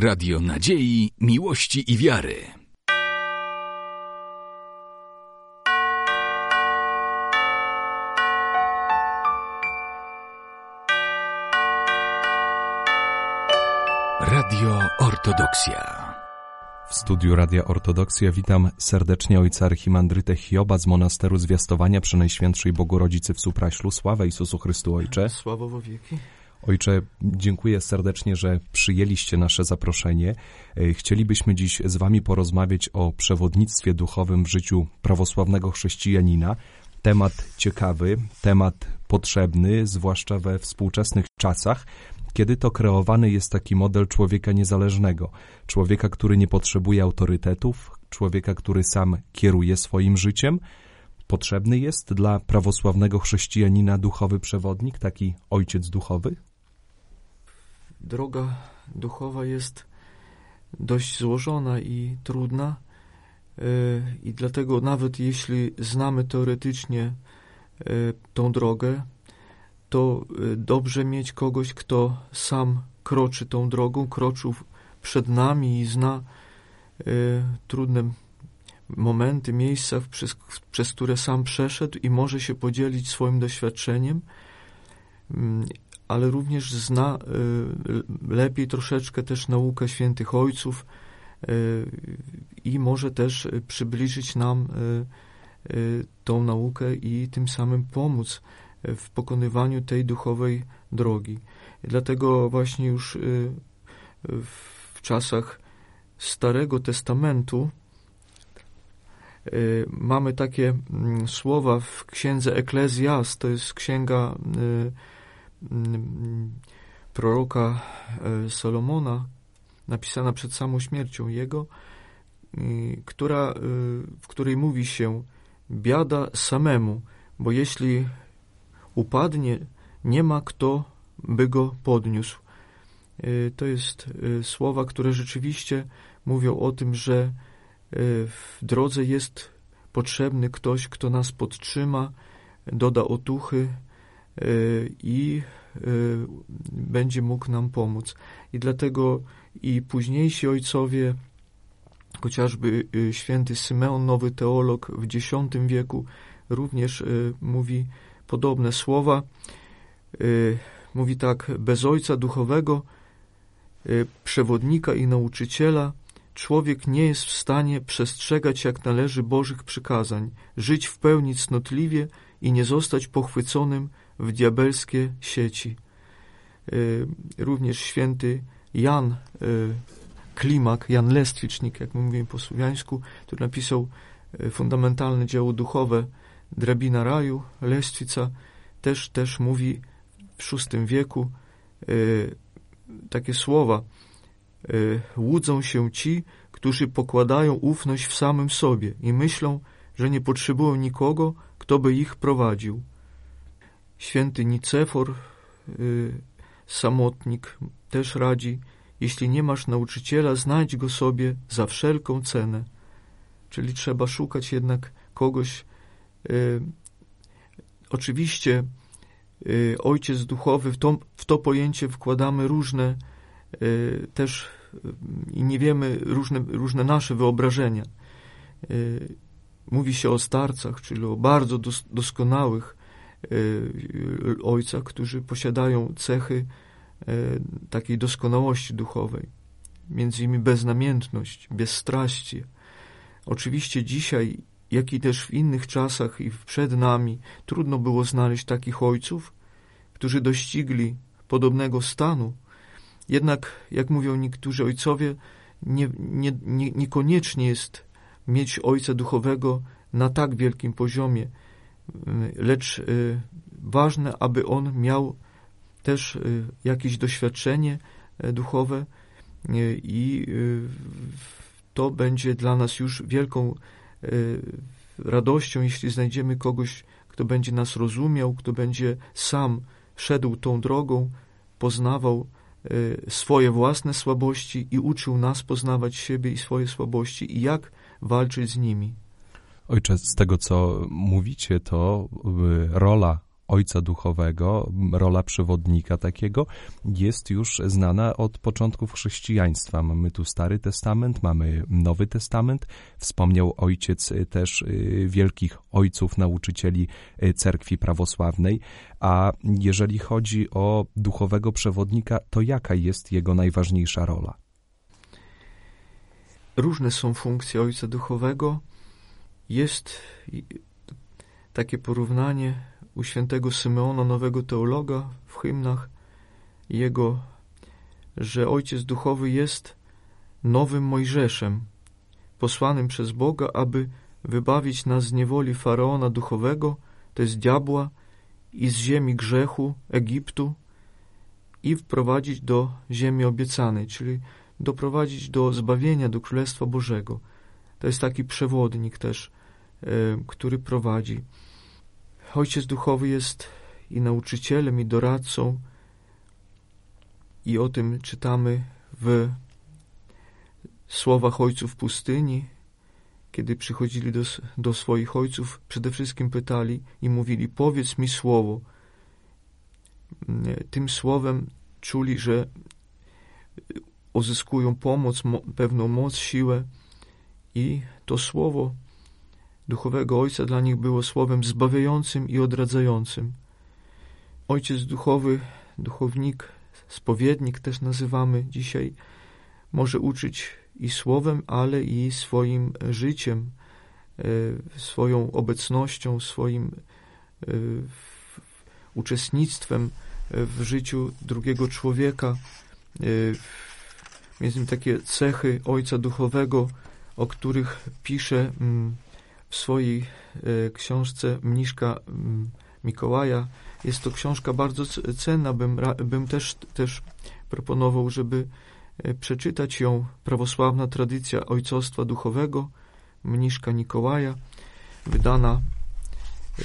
Radio Nadziei, Miłości i Wiary. Radio Ortodoksja. W studiu Radia Ortodoksja witam serdecznie ojca archimandrytę Hioba z monasteru Zwiastowania przy Najświętszej Bogorodzicy w Supraślu. Sława Jezusu Chrystu Ojcze. Sława wo wieki. Ojcze, dziękuję serdecznie, że przyjęliście nasze zaproszenie. E, Chcielibyśmy dziś z Wami porozmawiać o przewodnictwie duchowym w życiu prawosławnego chrześcijanina. Temat ciekawy, temat potrzebny, zwłaszcza we współczesnych czasach, kiedy to kreowany jest taki model człowieka niezależnego, człowieka, który nie potrzebuje autorytetów, człowieka, który sam kieruje swoim życiem. Potrzebny jest dla prawosławnego chrześcijanina duchowy przewodnik, taki ojciec duchowy? Droga duchowa jest dość złożona i trudna, e, i dlatego nawet jeśli znamy teoretycznie e, tą drogę, to e, dobrze mieć kogoś, kto sam kroczy tą drogą, kroczył przed nami i zna trudne momenty, miejsca, przez, przez które sam przeszedł i może się podzielić swoim doświadczeniem, mm, ale również zna lepiej troszeczkę też naukę świętych ojców i może też przybliżyć nam tą naukę i tym samym pomóc w pokonywaniu tej duchowej drogi. Dlatego właśnie już w czasach Starego Testamentu mamy takie słowa w księdze Eklezjas, to jest księga proroka Salomona, napisana przed samą śmiercią jego, która, w której mówi się biada samemu, bo jeśli upadnie, nie ma kto by go podniósł. To jest słowa, które rzeczywiście mówią o tym, że w drodze jest potrzebny ktoś, kto nas podtrzyma, doda otuchy i będzie mógł nam pomóc. I dlatego i późniejsi ojcowie, chociażby święty Symeon, nowy teolog w X wieku, również mówi podobne słowa. Mówi tak, bez ojca duchowego, przewodnika i nauczyciela, człowiek nie jest w stanie przestrzegać jak należy Bożych przykazań, żyć w pełni cnotliwie i nie zostać pochwyconym w diabelskie sieci. Również święty Jan Klimak, Jan Lestwicznik, jak my mówimy po słowiańsku, który napisał fundamentalne dzieło duchowe Drabina Raju, Lestwica, też, też mówi w VI wieku takie słowa łudzą się ci, którzy pokładają ufność w samym sobie i myślą, że nie potrzebują nikogo, kto by ich prowadził. Święty Nicefor, samotnik, też radzi, jeśli nie masz nauczyciela, znajdź go sobie za wszelką cenę. Czyli trzeba szukać jednak kogoś. Oczywiście ojciec duchowy, w to, w to pojęcie wkładamy różne też i nie wiemy różne, różne nasze wyobrażenia. Mówi się o starcach, czyli o bardzo dos, doskonałych ojcach, którzy posiadają cechy takiej doskonałości duchowej, między innymi beznamiętność, bezstraście. Oczywiście dzisiaj, jak i też w innych czasach i przed nami, trudno było znaleźć takich ojców, którzy dościgli podobnego stanu, jednak, jak mówią niektórzy ojcowie, nie, nie, nie, niekoniecznie jest mieć ojca duchowego na tak wielkim poziomie, lecz y, ważne, aby on miał też y, jakieś doświadczenie y, duchowe i to będzie dla nas już wielką radością, jeśli znajdziemy kogoś, kto będzie nas rozumiał, kto będzie sam szedł tą drogą, poznawał swoje własne słabości i uczył nas poznawać siebie i swoje słabości i jak walczyć z nimi. Ojcze, z tego co mówicie, to rola ojca duchowego, rola przewodnika takiego, jest już znana od początków chrześcijaństwa. Mamy tu Stary Testament, mamy Nowy Testament. Wspomniał ojciec też wielkich ojców, nauczycieli cerkwi prawosławnej. A jeżeli chodzi o duchowego przewodnika, to jaka jest jego najważniejsza rola? Różne są funkcje ojca duchowego. Jest takie porównanie u świętego Symeona, nowego teologa w hymnach, jego, że ojciec duchowy jest nowym Mojżeszem, posłanym przez Boga, aby wybawić nas z niewoli faraona duchowego, to jest diabła, i z ziemi grzechu Egiptu i wprowadzić do ziemi obiecanej, czyli doprowadzić do zbawienia, do Królestwa Bożego. To jest taki przewodnik też, który prowadzi. Ojciec duchowy jest i nauczycielem, i doradcą, i o tym czytamy w słowach ojców pustyni, kiedy przychodzili do, do swoich ojców, przede wszystkim pytali i mówili: Powiedz mi słowo. Tym słowem czuli, że uzyskują pomoc, pewną moc, siłę, i to słowo duchowego ojca dla nich było słowem zbawiającym i odradzającym. Ojciec duchowy, duchownik, spowiednik też nazywamy dzisiaj, może uczyć i słowem, ale i swoim życiem, e, swoją obecnością, swoim e, uczestnictwem w życiu drugiego człowieka. E, między innymi takie cechy Ojca Duchowego, o których pisze mm, w swojej książce Mniszka mm, Mikołaja. Jest to książka bardzo cenna, bym, bym też, też proponował, żeby E, przeczytać ją prawosławna tradycja ojcostwa duchowego mniszka Nikołaja, wydana e,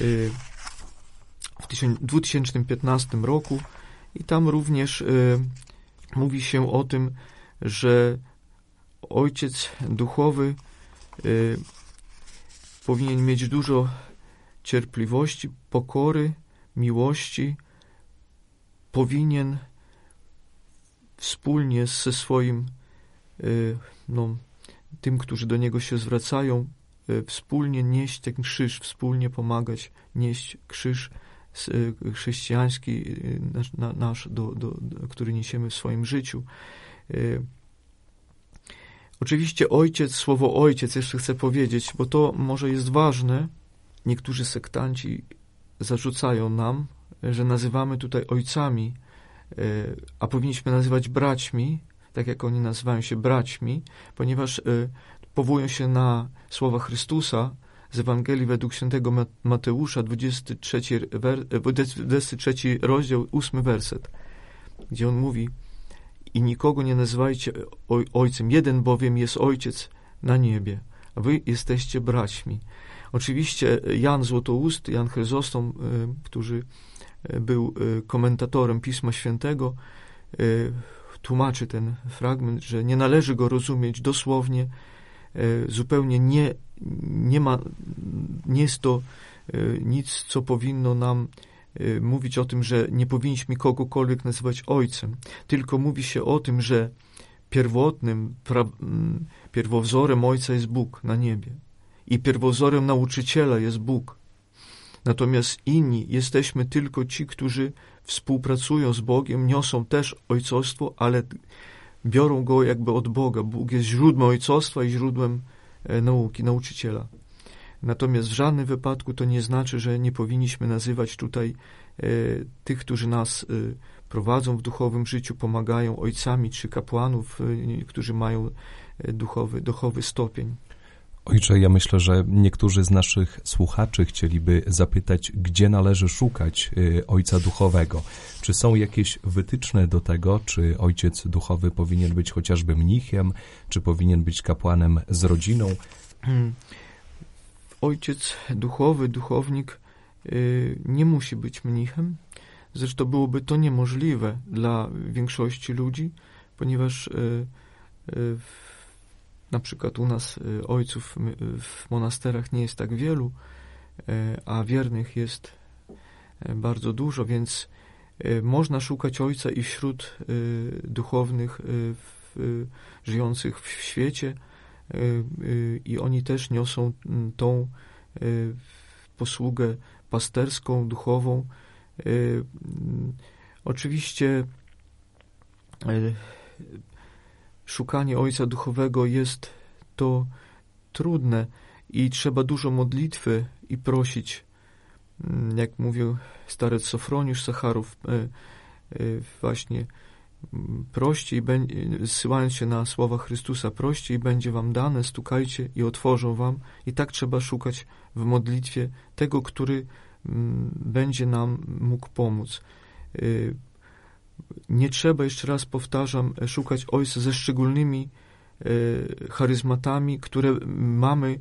w 2015 roku i tam również e, mówi się o tym, że ojciec duchowy powinien mieć dużo cierpliwości, pokory, miłości, powinien wspólnie ze swoim, y, no, tym, którzy do niego się zwracają, y, wspólnie nieść ten krzyż, wspólnie pomagać nieść krzyż y, chrześcijański nasz, do, do, do, który niesiemy w swoim życiu. Oczywiście ojciec, słowo ojciec jeszcze chcę powiedzieć, bo to może jest ważne. Niektórzy sektanci zarzucają nam, że nazywamy tutaj ojcami E, a powinniśmy nazywać braćmi, tak jak oni nazywają się braćmi, ponieważ e, powołują się na słowa Chrystusa z Ewangelii według świętego Mateusza, 23, 23 rozdział, 8 werset, gdzie on mówi i nikogo nie nazywajcie ojcem, jeden bowiem jest ojciec na niebie, wy jesteście braćmi. Oczywiście Jan Złotoust, Jan Chryzostom, e, którzy był komentatorem Pisma Świętego, tłumaczy ten fragment, że nie należy go rozumieć dosłownie, zupełnie nie, nie ma, nie jest to nic, co powinno nam mówić o tym, że nie powinniśmy kogokolwiek nazywać ojcem, tylko mówi się o tym, że pierwotnym, pra, pierwowzorem ojca jest Bóg na niebie i pierwowzorem nauczyciela jest Bóg. Natomiast inni jesteśmy tylko ci, którzy współpracują z Bogiem, niosą też ojcostwo, ale biorą go jakby od Boga. Bóg jest źródłem ojcostwa i źródłem e, nauki, nauczyciela. Natomiast w żadnym wypadku to nie znaczy, że nie powinniśmy nazywać tutaj e, tych, którzy nas e, prowadzą w duchowym życiu, pomagają ojcami czy kapłanów, e, którzy mają e, duchowy, duchowy stopień. Ojcze, ja myślę, że niektórzy z naszych słuchaczy chcieliby zapytać, gdzie należy szukać y, ojca duchowego. Czy są jakieś wytyczne do tego, czy ojciec duchowy powinien być chociażby mnichem, czy powinien być kapłanem z rodziną? Ojciec duchowy, duchownik y, nie musi być mnichem. Zresztą byłoby to niemożliwe dla większości ludzi, ponieważ y, na przykład u nas y, ojców w monasterach nie jest tak wielu, y, a wiernych jest bardzo dużo, więc można szukać Ojca i wśród duchownych żyjących w świecie i oni też niosą tą posługę pasterską, duchową. Oczywiście szukanie Ojca Duchowego jest to trudne i trzeba dużo modlitwy i prosić, mm, jak mówił starec Sofroniusz Sacharów, właśnie mm, proście i zsyłając się na słowa Chrystusa, proście i będzie wam dane, stukajcie i otworzą wam. I tak trzeba szukać w modlitwie tego, który mm, będzie nam mógł pomóc. E, nie trzeba, jeszcze raz powtarzam, szukać Ojca ze szczególnymi charyzmatami, które mamy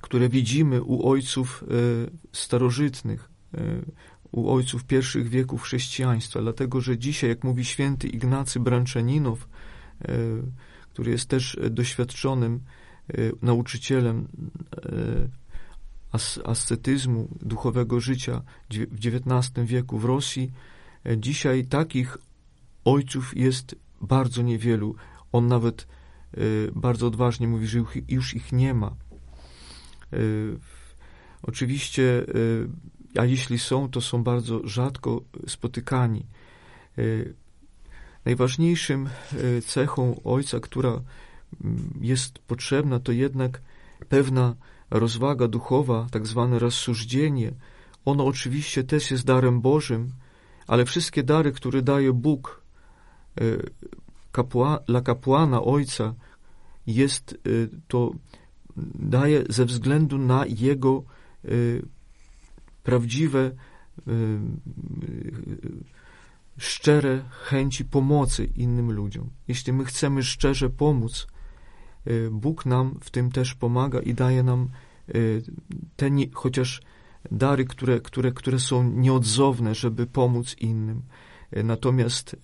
które widzimy u ojców e, starożytnych, u ojców pierwszych wieków chrześcijaństwa, dlatego że dzisiaj, jak mówi święty Ignacy Branczaninow, e, który jest też doświadczonym nauczycielem ascetyzmu, duchowego życia w XIX wieku w Rosji, dzisiaj takich ojców jest bardzo niewielu. On nawet bardzo odważnie mówi, że już ich nie ma. Oczywiście, a jeśli są, to są bardzo rzadko spotykani. Y, najważniejszym cechą ojca, która jest potrzebna, to jednak pewna rozwaga duchowa, tak zwane rozsądzenie. Ono oczywiście też jest darem Bożym, ale wszystkie dary, które daje Bóg kapła, dla kapłana, ojca, jest to daje ze względu na jego prawdziwe, y, szczere chęci pomocy innym ludziom. Jeśli my chcemy szczerze pomóc, y, Bóg nam w tym też pomaga i daje nam te chociaż dary, które, które, które są nieodzowne, żeby pomóc innym. Natomiast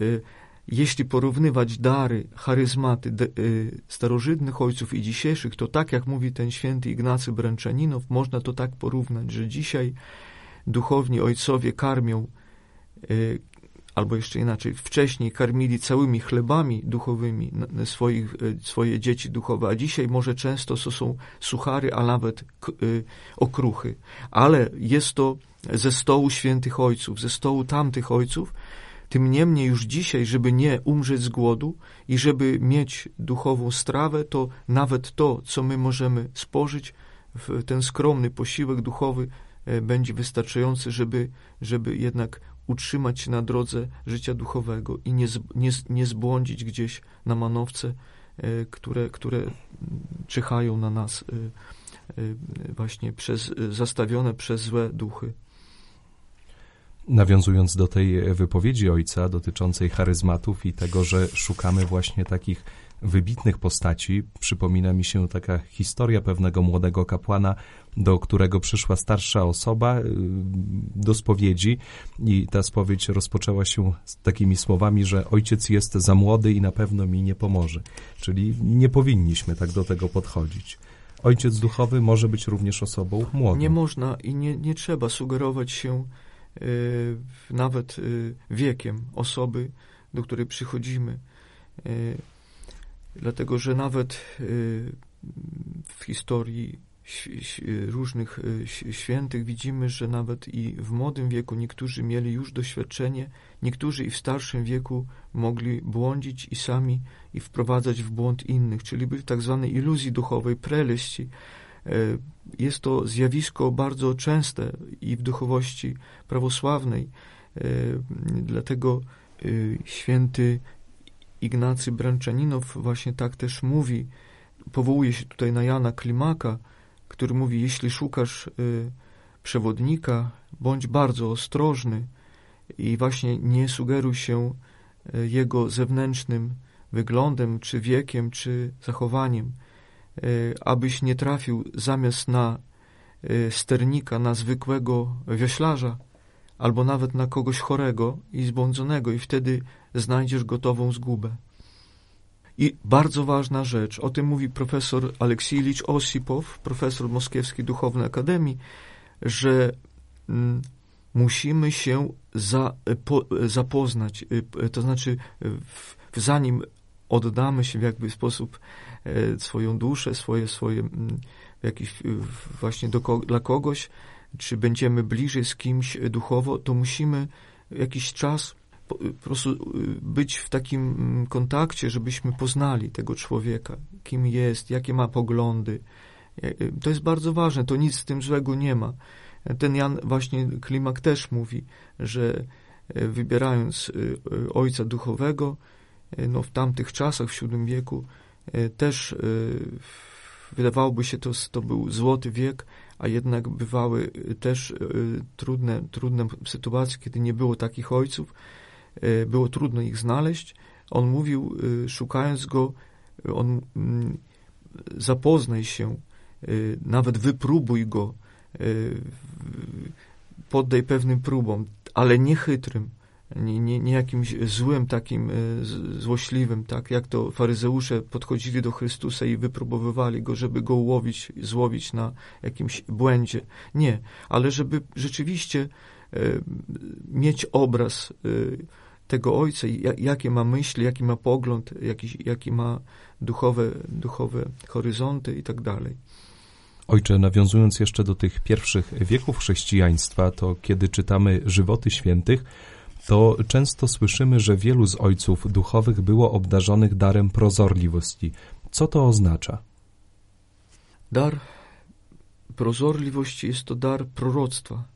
jeśli porównywać dary, charyzmaty y, starożytnych ojców i dzisiejszych, to tak jak mówi ten święty Ignacy Bręczaninow, można to tak porównać, że dzisiaj duchowni ojcowie karmią, y, albo jeszcze inaczej, wcześniej karmili całymi chlebami duchowymi swoich, y, swoje dzieci duchowe, a dzisiaj może często to są suchary, a nawet okruchy. Ale jest to ze stołu świętych ojców, ze stołu tamtych ojców, tym niemniej już dzisiaj, żeby nie umrzeć z głodu i żeby mieć duchową strawę, to nawet to, co my możemy spożyć, w ten skromny posiłek duchowy będzie wystarczający, żeby, żeby jednak utrzymać się na drodze życia duchowego i nie, nie, nie zbłądzić gdzieś na manowce, e, które, które czyhają na nas e, właśnie przez, zastawione przez złe duchy. Nawiązując do tej wypowiedzi ojca dotyczącej charyzmatów i tego, że szukamy właśnie takich wybitnych postaci, przypomina mi się taka historia pewnego młodego kapłana, do którego przyszła starsza osoba y, do spowiedzi i ta spowiedź rozpoczęła się z takimi słowami, że ojciec jest za młody i na pewno mi nie pomoże. Czyli nie powinniśmy tak do tego podchodzić. Ojciec duchowy może być również osobą młodą. Nie można i nie, nie trzeba sugerować się Y, nawet y, wiekiem osoby, do której przychodzimy. Y, dlatego, że nawet w historii różnych świętych widzimy, że nawet i w młodym wieku niektórzy mieli już doświadczenie, niektórzy i w starszym wieku mogli błądzić i sami i wprowadzać w błąd innych, czyli byli w tak zwanej iluzji duchowej, preleści, E, jest to zjawisko bardzo częste i w duchowości prawosławnej. E, dlatego e, święty Ignacy Branczaninow właśnie tak też mówi, powołuje się tutaj na Jana Klimaka, który mówi, jeśli szukasz przewodnika, bądź bardzo ostrożny i właśnie nie sugeruj się jego zewnętrznym wyglądem, czy wiekiem, czy zachowaniem, E, abyś nie trafił zamiast na sternika, na zwykłego wioślarza, albo nawet na kogoś chorego i zbłądzonego. I wtedy znajdziesz gotową zgubę. I bardzo ważna rzecz, o tym mówi profesor Aleksiejlicz Osipow, profesor Moskiewskiej Duchownej Akademii, że mm, musimy się za, po, zapoznać, to znaczy w, zanim oddamy się w jakby sposób swoją duszę, swoje, swoje jakiś właśnie do, dla kogoś, czy będziemy bliżej z kimś duchowo, to musimy jakiś czas po, prostu y, być w takim mm, kontakcie, żebyśmy poznali tego człowieka, kim jest, jakie ma poglądy. E, e, to jest bardzo ważne, to nic z tym złego nie ma. Ten Jan właśnie Klimak też mówi, że e, wybierając ojca duchowego, no w tamtych czasach, w VII wieku, też wydawałoby się to, to był złoty wiek, a jednak bywały też trudne, trudne sytuacje, kiedy nie było takich ojców, E, było trudno ich znaleźć. On mówił, e, szukając go, on mm, zapoznaj się, e, nawet wypróbuj go, poddaj pewnym próbom, ale nie chytrym, nie, nie, nie jakimś złym, takim złośliwym, tak jak to faryzeusze podchodzili do Chrystusa i wypróbowywali go, żeby go ułowić, złowić na jakimś błędzie. Nie, ale żeby rzeczywiście mieć obraz tego ojca, jakie ma myśli, jaki ma pogląd, jaki, jaki ma duchowe, duchowe horyzonty i tak dalej. Ojcze, nawiązując jeszcze do tych pierwszych wieków chrześcijaństwa, to kiedy czytamy żywoty świętych, to często słyszymy, że wielu z ojców duchowych było obdarzonych darem prozorliwości. Co to oznacza? Dar prozorliwości jest to dar proroctwa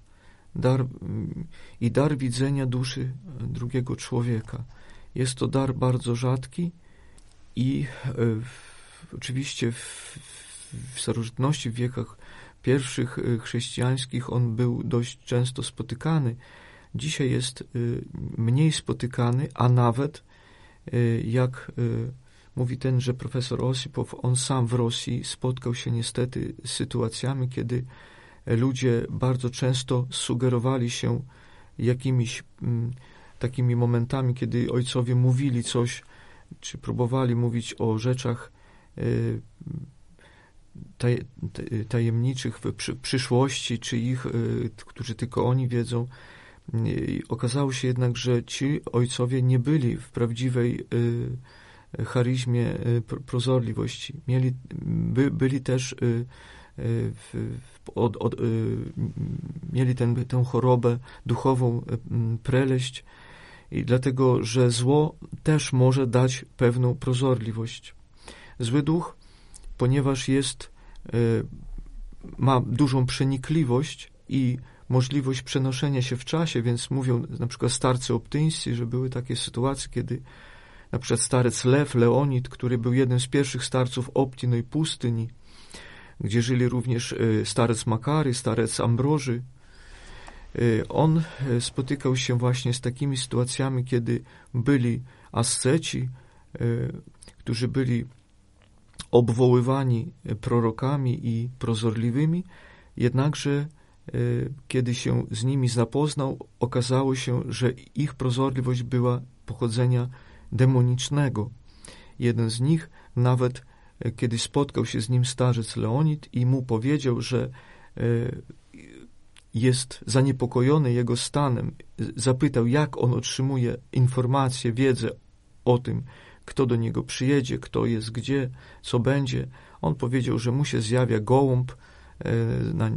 dar, i dar widzenia duszy drugiego człowieka. Jest to dar bardzo rzadki i e, oczywiście w, w starożytności, w wiekach pierwszych e, chrześcijańskich on był dość często spotykany. Dzisiaj jest e, mniej spotykany, a nawet jak mówi tenże profesor Osipow, on sam w Rosji spotkał się niestety z sytuacjami, kiedy ludzie bardzo często sugerowali się jakimiś mm, takimi momentami, kiedy ojcowie mówili coś, czy próbowali mówić o rzeczach y, taj, tajemniczych w przyszłości, czy ich, y, którzy tylko oni wiedzą. Y, okazało się jednak, że ci ojcowie nie byli w prawdziwej charyzmie prozorliwości. Mieli, by, byli też od, od, y, mieli ten, tę chorobę duchową, y, preleść, i dlatego, że zło też może dać pewną prozorliwość. Zły duch, ponieważ jest, y, ma dużą przenikliwość i możliwość przenoszenia się w czasie, więc mówią na przykład starcy optyńscy, że były takie sytuacje, kiedy na przykład starec Lew, Leonid, który był jednym z pierwszych starców Optino i pustyni, gdzie żyli również e, starec Makary, starec Ambroży. E, on e, spotykał się właśnie z takimi sytuacjami, kiedy byli asceci, którzy byli obwoływani prorokami i prozorliwymi, jednakże kiedy się z nimi zapoznał, okazało się, że ich prozorliwość była pochodzenia demonicznego. Jeden z nich nawet kiedy spotkał się z nim starzec Leonid i mu powiedział, że e, jest zaniepokojony jego stanem, zapytał, jak on otrzymuje informacje, wiedzę o tym, kto do niego przyjedzie, kto jest gdzie, co będzie. On powiedział, że mu się zjawia gołąb e, na,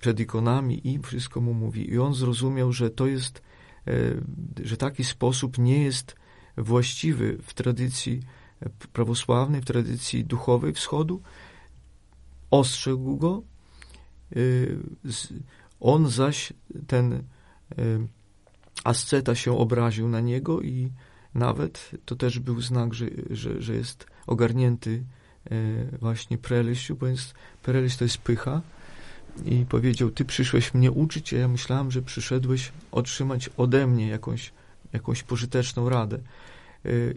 przed ikonami i wszystko mu mówi. I on zrozumiał, że to jest, e, że taki sposób nie jest właściwy w tradycji prawosławnej, w tradycji duchowej wschodu, ostrzegł go. Y, on zaś, ten y, asceta się obraził na niego i nawet to też był znak, że, że, że jest ogarnięty y, właśnie preleściu, bo jest, preleść to jest pycha. I powiedział, ty przyszłeś mnie uczyć, a ja myślałem, że przyszedłeś otrzymać ode mnie jakąś, jakąś pożyteczną radę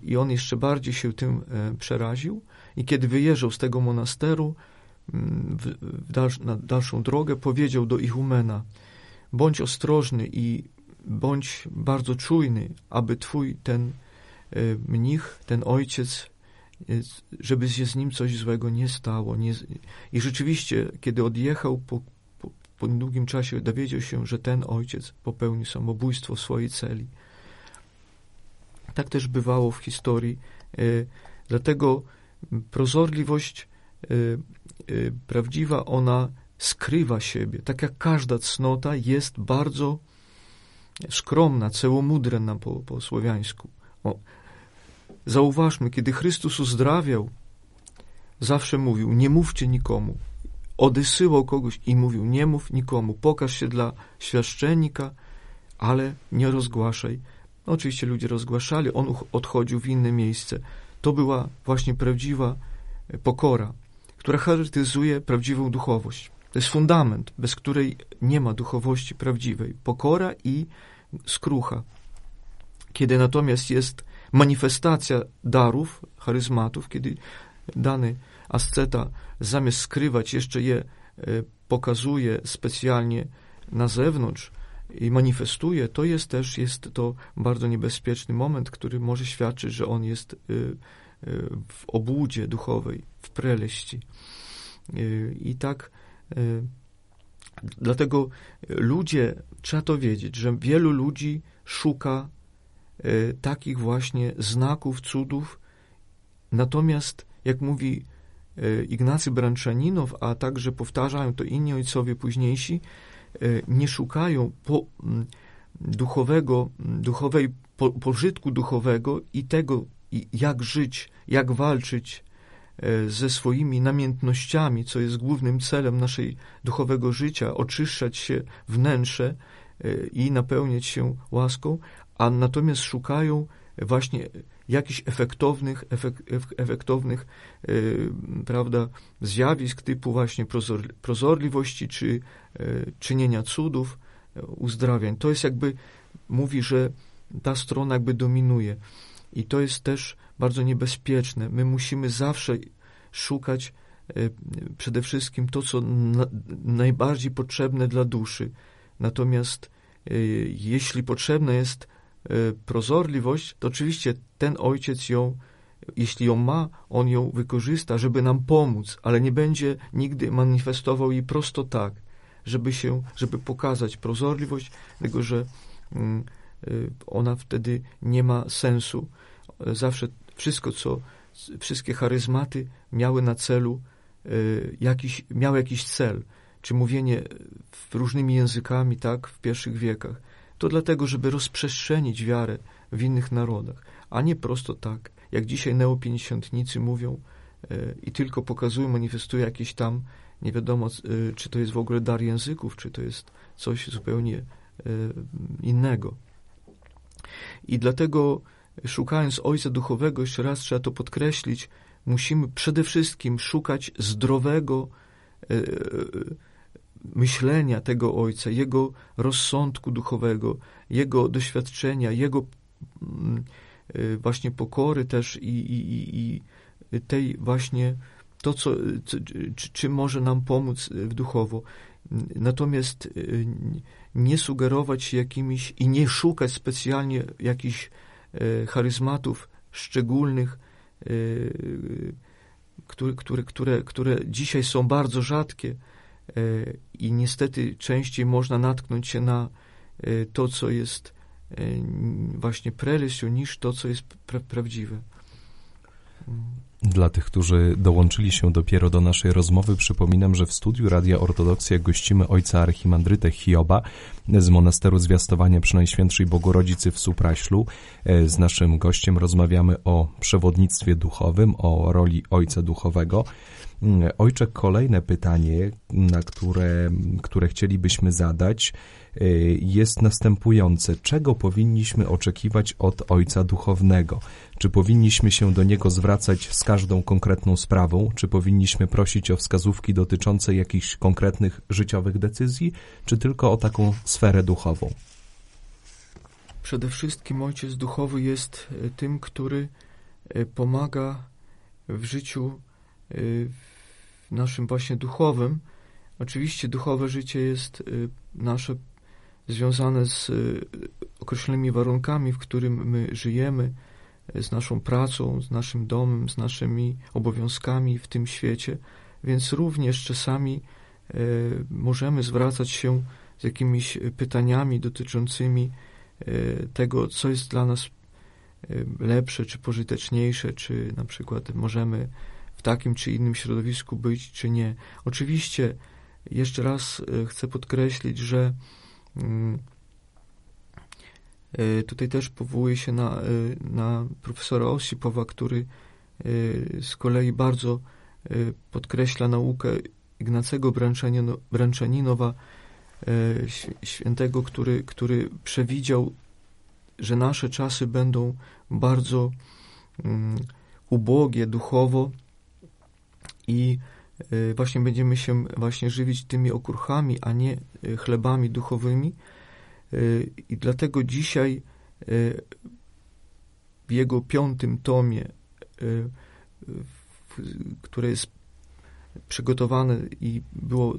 i on jeszcze bardziej się tym e, przeraził i kiedy wyjeżdżał z tego monasteru mm, w, w na dalszą drogę, powiedział do Ichumena bądź ostrożny i bądź bardzo czujny, aby twój ten e, mnich, ten ojciec, e, żeby się z nim coś złego nie stało. Nie, I rzeczywiście, kiedy odjechał, po, po, po niedługim czasie dowiedział się, że ten ojciec popełnił samobójstwo w swojej celi. Tak też bywało w historii. E, dlatego prozorliwość e, prawdziwa, ona skrywa siebie. Tak jak każda cnota jest bardzo skromna, cełomudrena po, po słowiańsku. O, zauważmy, kiedy Chrystus uzdrawiał, zawsze mówił, nie mówcie nikomu. Odesyłał kogoś i mówił, nie mów nikomu, pokaż się dla świaszczennika, ale nie rozgłaszaj. No, oczywiście ludzie rozgłaszali, on odchodził w inne miejsce. To była właśnie prawdziwa e, pokora, która charakteryzuje prawdziwą duchowość. To jest fundament, bez której nie ma duchowości prawdziwej. Pokora i skrucha. Kiedy natomiast jest manifestacja darów, charyzmatów, kiedy dany asceta zamiast skrywać jeszcze je e, pokazuje specjalnie na zewnątrz i manifestuje, to jest też jest to bardzo niebezpieczny moment, który może świadczyć, że on jest e, e, w obłudzie duchowej, w preleści. I tak dlatego ludzie, trzeba to wiedzieć, że wielu ludzi szuka takich właśnie znaków, cudów, natomiast, jak mówi Ignacy Branczaninow, a także powtarzają to inni ojcowie późniejsi, nie szukają po, duchowego, duchowej po, pożytku duchowego i tego, jak żyć, jak walczyć E, ze swoimi namiętnościami, co jest głównym celem naszej duchowego życia, oczyszczać się wnętrze e, i napełniać się łaską, a natomiast szukają właśnie jakichś efektownych, efek, efektownych e, prawda, zjawisk typu właśnie prozor, prozorliwości czy czynienia cudów, uzdrawiań. To jest jakby, mówi, że ta strona jakby dominuje. I to jest też bardzo niebezpieczne. My musimy zawsze szukać przede wszystkim to, co na, najbardziej potrzebne dla duszy. Natomiast jeśli potrzebna jest prozorliwość, to oczywiście ten ojciec ją, jeśli ją ma, on ją wykorzysta, żeby nam pomóc, ale nie będzie nigdy manifestował jej prosto tak, żeby się, żeby pokazać prozorliwość, tego, że mm, ona wtedy nie ma sensu. Zawsze wszystko, co, wszystkie charyzmaty miały na celu y, jakiś, miały jakiś cel, czy mówienie różnymi językami, tak, w pierwszych wiekach. To dlatego, żeby rozprzestrzenić wiarę w innych narodach, a nie prosto tak, jak dzisiaj neopinięćnicy mówią y, i tylko pokazują, manifestują jakieś tam, nie wiadomo, y, czy to jest w ogóle dar języków, czy to jest coś zupełnie innego. I dlatego szukając Ojca Duchowego, jeszcze raz trzeba to podkreślić, musimy przede wszystkim szukać zdrowego e, e, myślenia tego Ojca, Jego rozsądku duchowego, Jego doświadczenia, Jego mm, e, właśnie pokory też i, i, i tej właśnie to, co, czy, czy może nam pomóc w duchowo. Natomiast nie sugerować się jakimiś i nie szukać specjalnie jakichś charyzmatów szczególnych, które, które, które, które dzisiaj są bardzo rzadkie i niestety częściej można natknąć się na to, co jest właśnie prelesją, niż to, co jest pra prawdziwe. Mm. Dla tych, którzy dołączyli się dopiero do naszej rozmowy, przypominam, że w studiu Radia Ortodoksja gościmy ojca archimandrytę Hioba z monasteru Zwiastowania Przynajświętszej Bogorodzicy w Supraślu. E, z naszym gościem rozmawiamy o przewodnictwie duchowym, o roli ojca duchowego. Mm, ojcze, kolejne pytanie, na które, które chcielibyśmy zadać, y, jest następujące. Czego powinniśmy oczekiwać od Ojca Duchownego? Czy powinniśmy się do Niego zwracać z każdą konkretną sprawą? Czy powinniśmy prosić o wskazówki dotyczące jakichś konkretnych życiowych decyzji? Czy tylko o taką sferę duchową? Przede wszystkim Ojciec Duchowy jest y, tym, który y, pomaga w życiu naszym właśnie duchowym. Oczywiście duchowe życie jest y, nasze związane z y, określonymi warunkami, w którym my żyjemy, y, z naszą pracą, z naszym domem, z naszymi obowiązkami w tym świecie, więc również czasami możemy zwracać się z jakimiś pytaniami dotyczącymi tego, co jest dla nas lepsze, czy pożyteczniejsze, czy na przykład możemy w takim czy innym środowisku być, czy nie. Oczywiście, jeszcze raz chcę podkreślić, że mm, tutaj też powołuję się na, na profesora Osipowa, który z kolei bardzo podkreśla naukę Ignacego Branczaninowa, świętego, który, który przewidział, że nasze czasy będą bardzo um, ubogie duchowo i y, właśnie będziemy się właśnie żywić tymi okruchami, a nie y, chlebami duchowymi. Y, I dlatego dzisiaj w jego piątym tomie, które jest przygotowane i było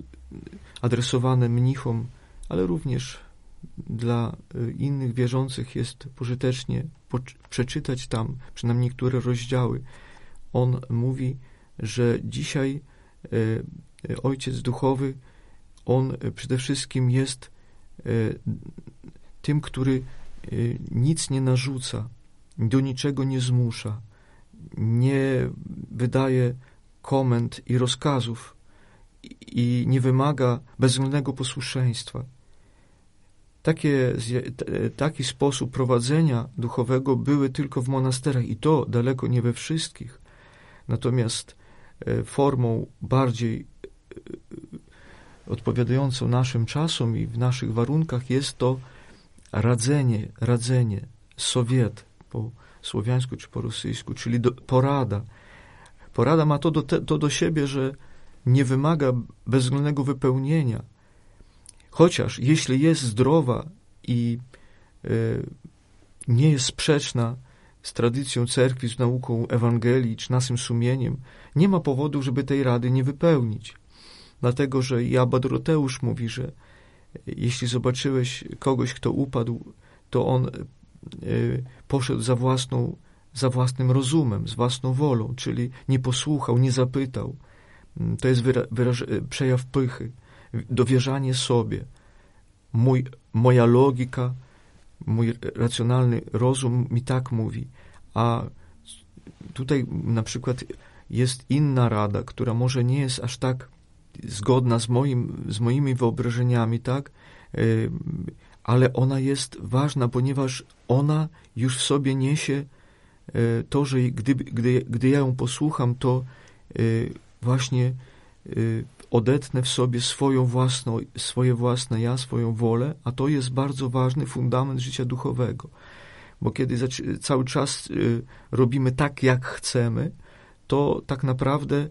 adresowane mnichom, ale również dla innych wierzących jest pożytecznie przeczytać tam przynajmniej niektóre rozdziały. On mówi, że dzisiaj e, Ojciec Duchowy, on przede wszystkim jest e, tym, który e, nic nie narzuca, do niczego nie zmusza, nie wydaje komend i rozkazów i nie wymaga bezwzględnego posłuszeństwa. Takie, taki sposób prowadzenia duchowego były tylko w monasterach i to daleko nie we wszystkich. Natomiast e, formą bardziej e, odpowiadającą naszym czasom i w naszych warunkach jest to radzenie, radzenie, sowiet po słowiańsku czy po rosyjsku, czyli do, porada. Porada ma to do, te, to do siebie, że nie wymaga bezwzględnego wypełnienia. Chociaż jeśli jest zdrowa i y, nie jest sprzeczna z tradycją cerkwi, z nauką Ewangelii czy naszym sumieniem, nie ma powodu, żeby tej rady nie wypełnić. Dlatego, że i Abba Doroteusz mówi, że jeśli zobaczyłeś kogoś, kto upadł, to on y, poszedł za własną, za własnym rozumem, z własną wolą, czyli nie posłuchał, nie zapytał. Mm, to jest wyraż, przejaw pychy, dowierzanie sobie. Mój, moja logika, mój racjonalny rozum mi tak mówi, a tutaj na przykład jest inna rada, która może nie jest aż tak zgodna z, moim, z moimi wyobrażeniami, tak? Y, ale ona jest ważna, ponieważ ona już w sobie niesie y, to, że gdy, gdy, gdy ja ją posłucham, to y, właśnie odetnę w sobie swoją własną, swoje własne ja, swoją wolę, a to jest bardzo ważny fundament życia duchowego. Bo kiedy cały czas robimy tak, jak chcemy, to tak naprawdę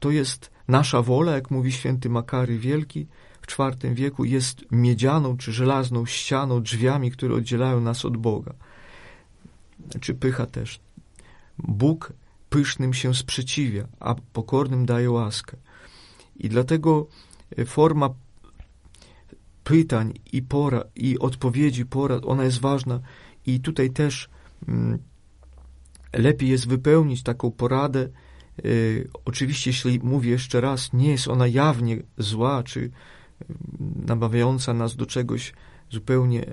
to jest nasza wola, jak mówi święty Makary Wielki, w IV wieku jest miedzianą czy żelazną ścianą, drzwiami, które oddzielają nas od Boga. Czy pycha też. Bóg pysznym się sprzeciwia, a pokornym daje łaskę. I dlatego e, forma pytań i, pora, i odpowiedzi, porad, ona jest ważna i tutaj też mm, lepiej jest wypełnić taką poradę. E, oczywiście, jeśli mówię jeszcze raz, nie jest ona jawnie zła, czy namawiająca nas do czegoś zupełnie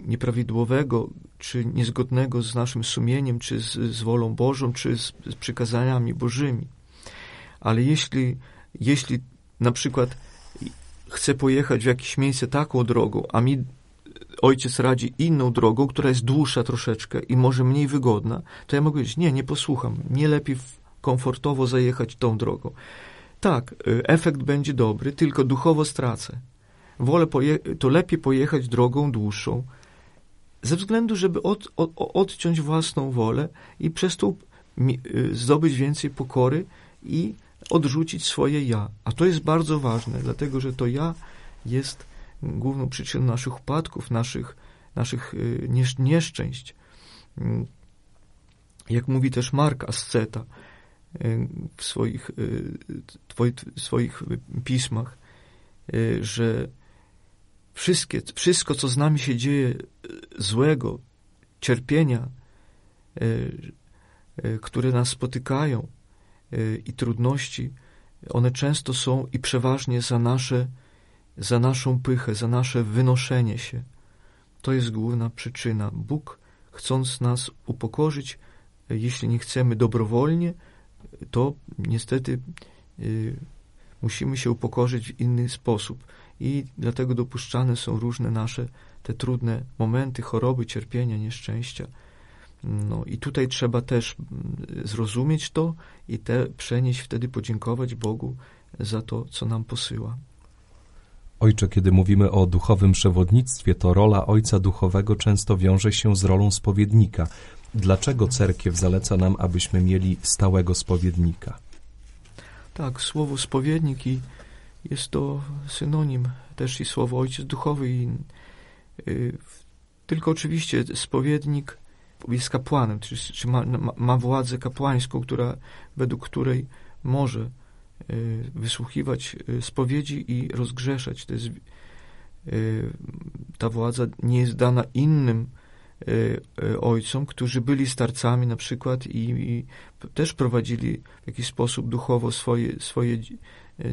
nieprawidłowego, czy niezgodnego z naszym sumieniem, czy z, z wolą Bożą, czy z, z przykazaniami Bożymi. Ale jeśli, jeśli na przykład chcę pojechać w jakieś miejsce taką drogą, a mi ojciec radzi inną drogą, która jest dłuższa troszeczkę i może mniej wygodna, to ja mogę powiedzieć, nie, nie posłucham, nie lepiej komfortowo zajechać tą drogą. Tak, y, efekt będzie dobry, tylko duchowo stracę. Wolę to lepiej pojechać drogą dłuższą, ze względu, żeby od, od, odciąć własną wolę i przez to y, zdobyć więcej pokory i odrzucić swoje ja. A to jest bardzo ważne, dlatego że to ja jest główną przyczyną naszych upadków, naszych, naszych y, nieszczęść. Mm. Jak mówi też Mark Asceta, w swoich, twoich, swoich pismach, że wszystkie, wszystko, co z nami się dzieje złego, cierpienia, które nas spotykają i trudności, one często są i przeważnie za nasze, za naszą pychę, za nasze wynoszenie się. To jest główna przyczyna. Bóg, chcąc nas upokorzyć, jeśli nie chcemy dobrowolnie, to niestety y, musimy się upokorzyć w inny sposób. I dlatego dopuszczane są różne nasze te trudne momenty, choroby, cierpienia, nieszczęścia. No i tutaj trzeba też mm, zrozumieć to i te przenieść, wtedy podziękować Bogu za to, co nam posyła. Ojcze, kiedy mówimy o duchowym przewodnictwie, to rola ojca duchowego często wiąże się z rolą spowiednika. Dlaczego cerkiew zaleca nam, abyśmy mieli stałego spowiednika? Tak, słowo spowiednik i jest to synonim też i słowo ojciec duchowy. I, y, tylko oczywiście spowiednik jest kapłanem, czy, czy ma, ma, ma władzę kapłańską, która, według której może y, wysłuchiwać y, spowiedzi i rozgrzeszać. To jest, y, ta władza nie jest dana innym ojcom, którzy byli starcami na przykład i, i też prowadzili w jakiś sposób duchowo swoje, swoje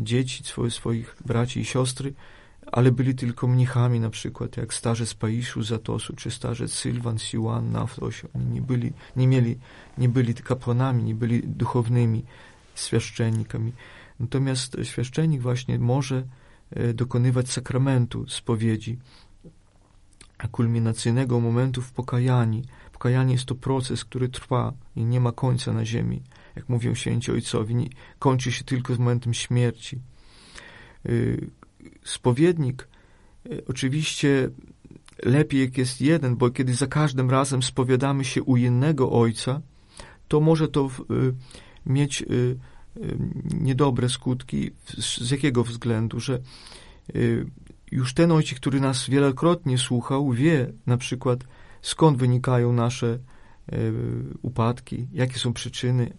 dzieci, swoje, swoich braci i siostry, ale byli tylko mnichami na przykład, jak starzec Paiszu Zatosu, czy starzec Sylwan Siwan Naftoś. Oni nie byli, nie mieli, nie byli kapłanami, nie byli duchownymi świaszczennikami. Natomiast świaszczennik właśnie może e, dokonywać sakramentu spowiedzi, kulminacyjnego momentu w pokajani. Pokajanie jest to proces, który trwa i nie ma końca na ziemi. Jak mówią święci ojcowie, kończy się tylko z momentem śmierci. Spowiednik y, oczywiście lepiej jak jest jeden, bo kiedy za każdym razem spowiadamy się u innego ojca, to może to y, mieć niedobre skutki. Z jakiego względu? Że już ten ojciec, który nas wielokrotnie słuchał, wie na przykład skąd wynikają nasze upadki, jakie są przyczyny,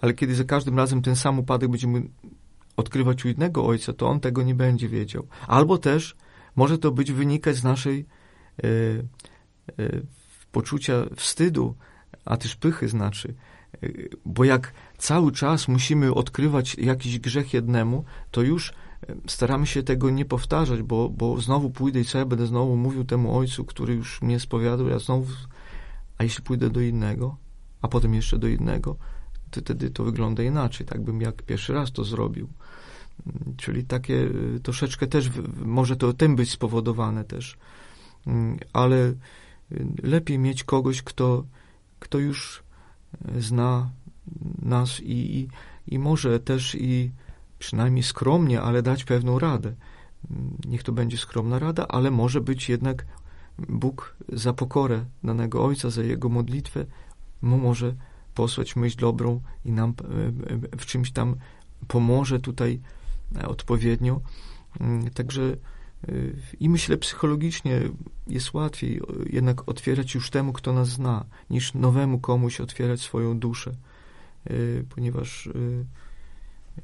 ale kiedy za każdym razem ten sam upadek będziemy odkrywać u innego ojca, to on tego nie będzie wiedział. Albo też może to być wynikać z naszej e, e, poczucia wstydu, a też pychy znaczy. E, bo jak cały czas musimy odkrywać jakiś grzech jednemu, to już staramy się tego nie powtarzać, bo, bo znowu pójdę i co ja będę znowu mówił temu ojcu, który już mnie spowiadał, ja znowu, a jeśli pójdę do innego, a potem jeszcze do innego, to wtedy to wygląda inaczej, tak bym jak pierwszy raz to zrobił. Czyli takie y, troszeczkę też może to tym być spowodowane też. Mm, ale y, lepiej mieć kogoś, kto, kto już y, zna nas i, i, i może też i przynajmniej skromnie, ale dać pewną radę. Mm, niech to będzie skromna rada, ale może być jednak Bóg za pokorę danego Ojca, za Jego modlitwę, mu może posłać myśl dobrą i nam w czymś tam pomoże tutaj E, odpowiednio. Mm, także e, i myślę, psychologicznie jest łatwiej jednak otwierać już temu, kto nas zna, niż nowemu komuś otwierać swoją duszę, e, ponieważ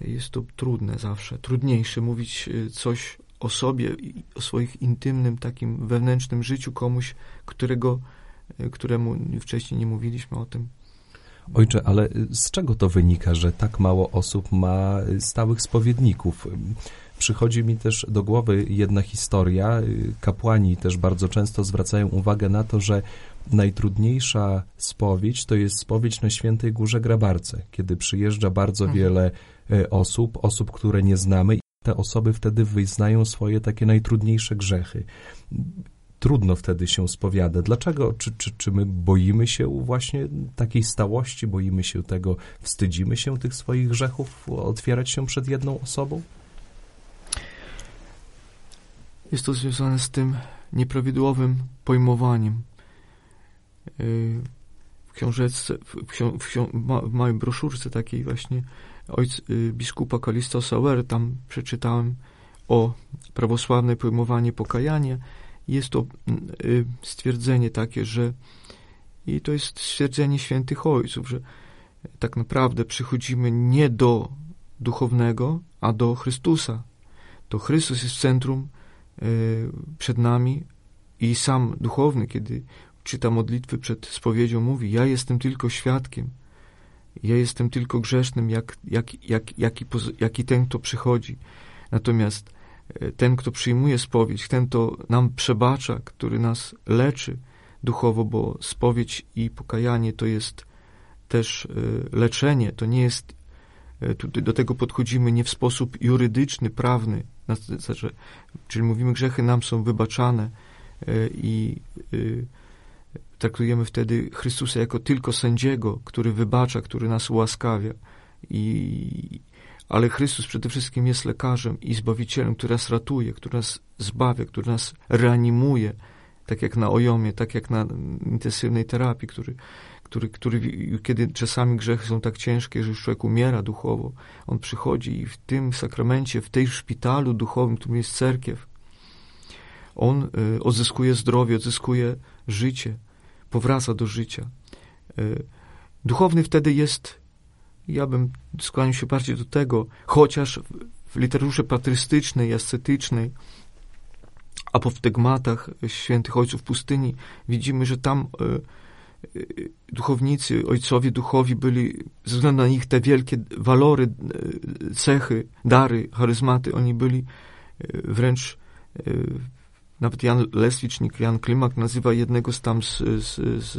jest to trudne zawsze, trudniejsze mówić coś o sobie, o swoich intymnym, takim wewnętrznym życiu komuś, którego, któremu wcześniej nie mówiliśmy o tym. Ojcze, ale z czego to wynika, że tak mało osób ma stałych spowiedników? Przychodzi mi też do głowy jedna historia. Kapłani też bardzo często zwracają uwagę na to, że najtrudniejsza spowiedź to jest spowiedź na Świętej Górze Grabarce, kiedy przyjeżdża bardzo mhm. wiele e, osób, osób, które nie znamy i te osoby wtedy wyznają swoje takie najtrudniejsze grzechy trudno wtedy się spowiada. Dlaczego? Czy, czy, czy my boimy się właśnie takiej stałości, boimy się tego, wstydzimy się tych swoich grzechów, otwierać się przed jedną osobą? Jest to związane z tym nieprawidłowym pojmowaniem. Y, w książeczce, w, ksią, w, w małej broszurce takiej właśnie ojc, y, biskupa Kalisto Sauer, tam przeczytałem o prawosławne pojmowanie pokajania jest to mm, y, stwierdzenie takie, że i to jest stwierdzenie świętych ojców, że tak naprawdę przychodzimy nie do duchownego, a do Chrystusa. To Chrystus jest w centrum y, przed nami i sam duchowny, kiedy czyta modlitwy przed spowiedzią, mówi: Ja jestem tylko świadkiem. Ja jestem tylko grzesznym, jak, jak, jak, jak, i, jak i ten, kto przychodzi. Natomiast ten, kto przyjmuje spowiedź, ten, kto nam przebacza, który nas leczy duchowo, bo spowiedź i pokajanie to jest też e, leczenie, to nie jest, e, do tego podchodzimy nie w sposób jurydyczny, prawny, znaczy, czyli mówimy, grzechy nam są wybaczane i traktujemy wtedy Chrystusa jako tylko sędziego, który wybacza, który nas ułaskawia. I, ale Chrystus przede wszystkim jest lekarzem i zbawicielem, który nas ratuje, który nas zbawia, który nas reanimuje, tak jak na ojomie, tak jak na intensywnej terapii, który, który, który kiedy czasami grzechy są tak ciężkie, że już człowiek umiera duchowo, on przychodzi i w tym sakramencie, w tej szpitalu duchowym, którym jest cerkiew, on y, odzyskuje zdrowie, odzyskuje życie, powraca do życia. E, duchowny wtedy jest, ja bym skłaniał się bardziej do tego, chociaż w literaturze patrystycznej, ascetycznej, apoftegmatach świętych ojców pustyni widzimy, że tam e, e, duchownicy, ojcowie duchowi byli, ze względu na ich te wielkie walory, cechy, dary, charyzmaty, oni byli wręcz nawet Jan Leslicznik, Jan Klimak nazywa jednego z tam z, z, z,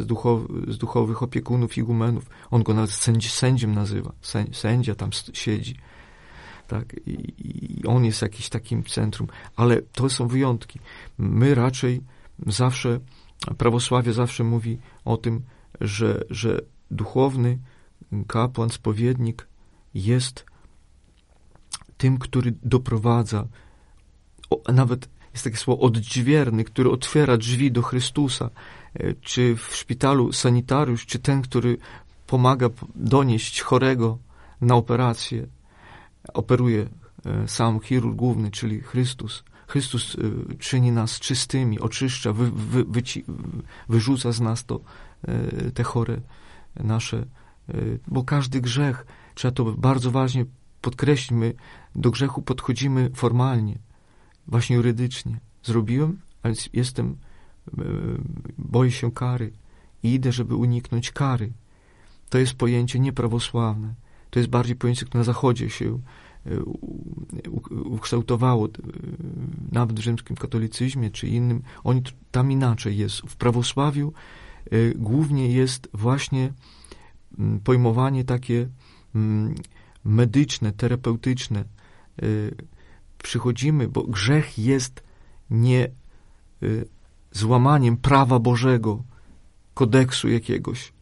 z duchowych opiekunów, igumenów. On go nawet sędzi, sędziem nazywa. Sędzia tam siedzi. Tak? I, I on jest jakiś takim centrum. Ale to są wyjątki. My raczej zawsze, prawosławie zawsze mówi o tym, że, że duchowny kapłan, spowiednik jest tym, który doprowadza, nawet jest takie słowo odźwierny, który otwiera drzwi do Chrystusa, e, czy w szpitalu sanitariusz, czy ten, który pomaga donieść chorego na operację, operuje e, sam chirurg główny, czyli Chrystus. Chrystus e, czyni nas czystymi, oczyszcza, wy, wy, wyci, wyrzuca z nas to, te chore nasze, bo każdy grzech, trzeba to bardzo ważnie podkreślić, my do grzechu podchodzimy formalnie, właśnie jurydycznie. Zrobiłem, ale jestem, e, boję się kary i idę, żeby uniknąć kary. To jest pojęcie nieprawosławne. To jest bardziej pojęcie, które na Zachodzie się e, ukształtowało, e, nawet w rzymskim katolicyzmie czy innym. Oni tam inaczej jest. W prawosławiu głównie jest właśnie pojmowanie takie medyczne, terapeutyczne, przychodzimy, bo grzech jest nie y, złamaniem prawa Bożego, kodeksu jakiegoś,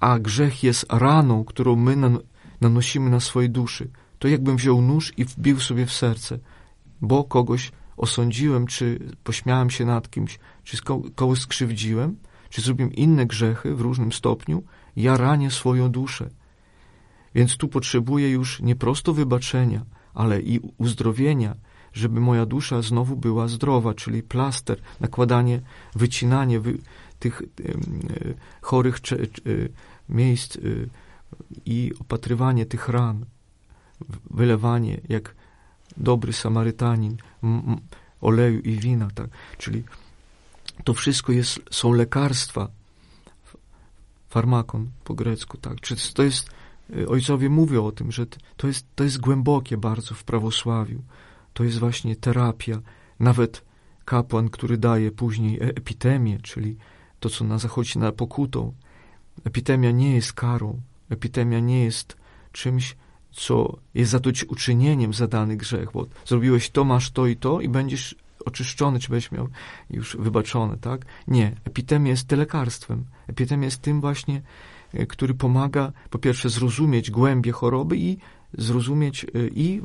a grzech jest raną, którą my nan nanosimy na swojej duszy. To jakbym wziął nóż i wbił sobie w serce, bo kogoś osądziłem, czy pośmiałem się nad kimś, czy kogoś skrzywdziłem, czy zrobiłem inne grzechy w różnym stopniu, ja ranię swoją duszę. Więc tu potrzebuję już nie prosto wybaczenia, ale i uzdrowienia, żeby moja dusza znowu była zdrowa, czyli plaster, nakładanie, wycinanie wy, tych y, chorych cze, y, miejsc y, i opatrywanie tych ran, wylewanie jak dobry Samarytanin oleju i wina, tak? Czyli to wszystko jest, są lekarstwa, farmakon po grecku, tak? Czy to jest Y, ojcowie mówią o tym, że to jest, to jest głębokie bardzo w prawosławiu. To jest właśnie terapia. Nawet kapłan, który daje później e, epitemię, czyli to, co na zachodzi na pokutą. Epitemia nie jest karą. Epitemia nie jest czymś, co jest zadośćuczynieniem za dany grzech, bo zrobiłeś to, masz to i to i będziesz oczyszczony, czy będziesz miał już wybaczone, tak? Nie. Epitemia jest lekarstwem. Epitemia jest tym właśnie, który pomaga po pierwsze zrozumieć głębie choroby i zrozumieć e, i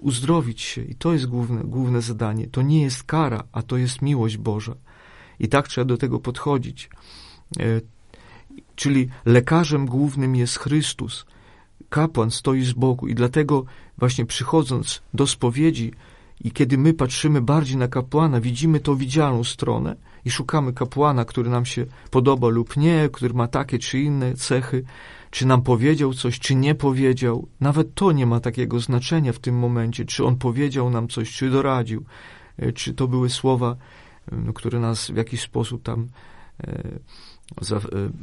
uzdrowić się. I to jest główne, główne zadanie. To nie jest kara, a to jest miłość Boża. I tak trzeba do tego podchodzić. E, czyli lekarzem głównym jest Chrystus. Kapłan stoi z boku i dlatego właśnie przychodząc do spowiedzi i kiedy my patrzymy bardziej na kapłana, widzimy tą widzialną stronę, i szukamy kapłana, który nam się podoba lub nie, który ma takie czy inne cechy, czy nam powiedział coś, czy nie powiedział. Nawet to nie ma takiego znaczenia w tym momencie, czy on powiedział nam coś, czy doradził, e, czy to były słowa, no, które nas w jakiś sposób tam e,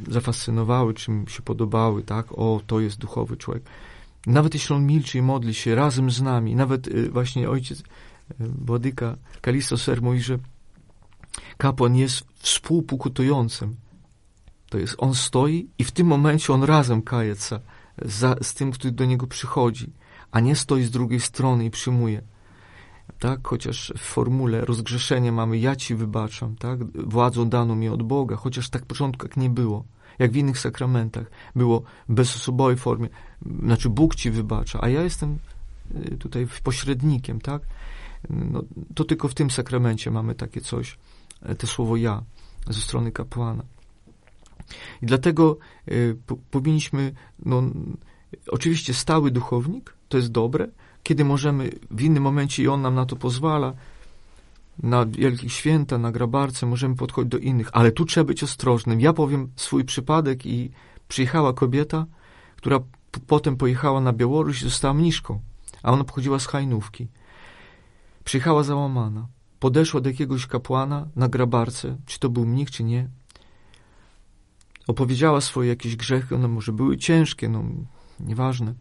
zafascynowały, czym się podobały, tak? O, to jest duchowy człowiek. Nawet jeśli on milczy i modli się razem z nami, nawet właśnie ojciec Władyka Kalisto Ser mówi, że kapłan jest współpokutującym. To jest, on stoi i w tym momencie on razem kaje się za, z tym, który do niego przychodzi, a nie stoi z drugiej strony i przyjmuje. Tak, chociaż w formule rozgrzeszenia mamy ja ci wybaczam, tak, władzą daną mi od Boga, chociaż tak w początku jak nie było, jak w innych sakramentach było bezosobowej formie, znaczy Bóg ci wybacza, a ja jestem y, tutaj pośrednikiem, tak, no, to tylko w tym sakramencie mamy takie coś, te słowo ja ze strony kapłana. I dlatego y, po, powinniśmy, no, oczywiście stały duchownik, to jest dobre, kiedy możemy w innym momencie i on nam na to pozwala, na wielkich święta, na grabarce, możemy podchodzić do innych, ale tu trzeba być ostrożnym. Ja powiem swój przypadek i przyjechała kobieta, która potem pojechała na Białoruś i została mniszką, a ona pochodziła z Hajnówki. Przyjechała załamana. Podeszła do jakiegoś kapłana na grabarce, czy to był mnich, czy nie. Opowiedziała swoje jakieś grzechy, one może były ciężkie, no nieważne.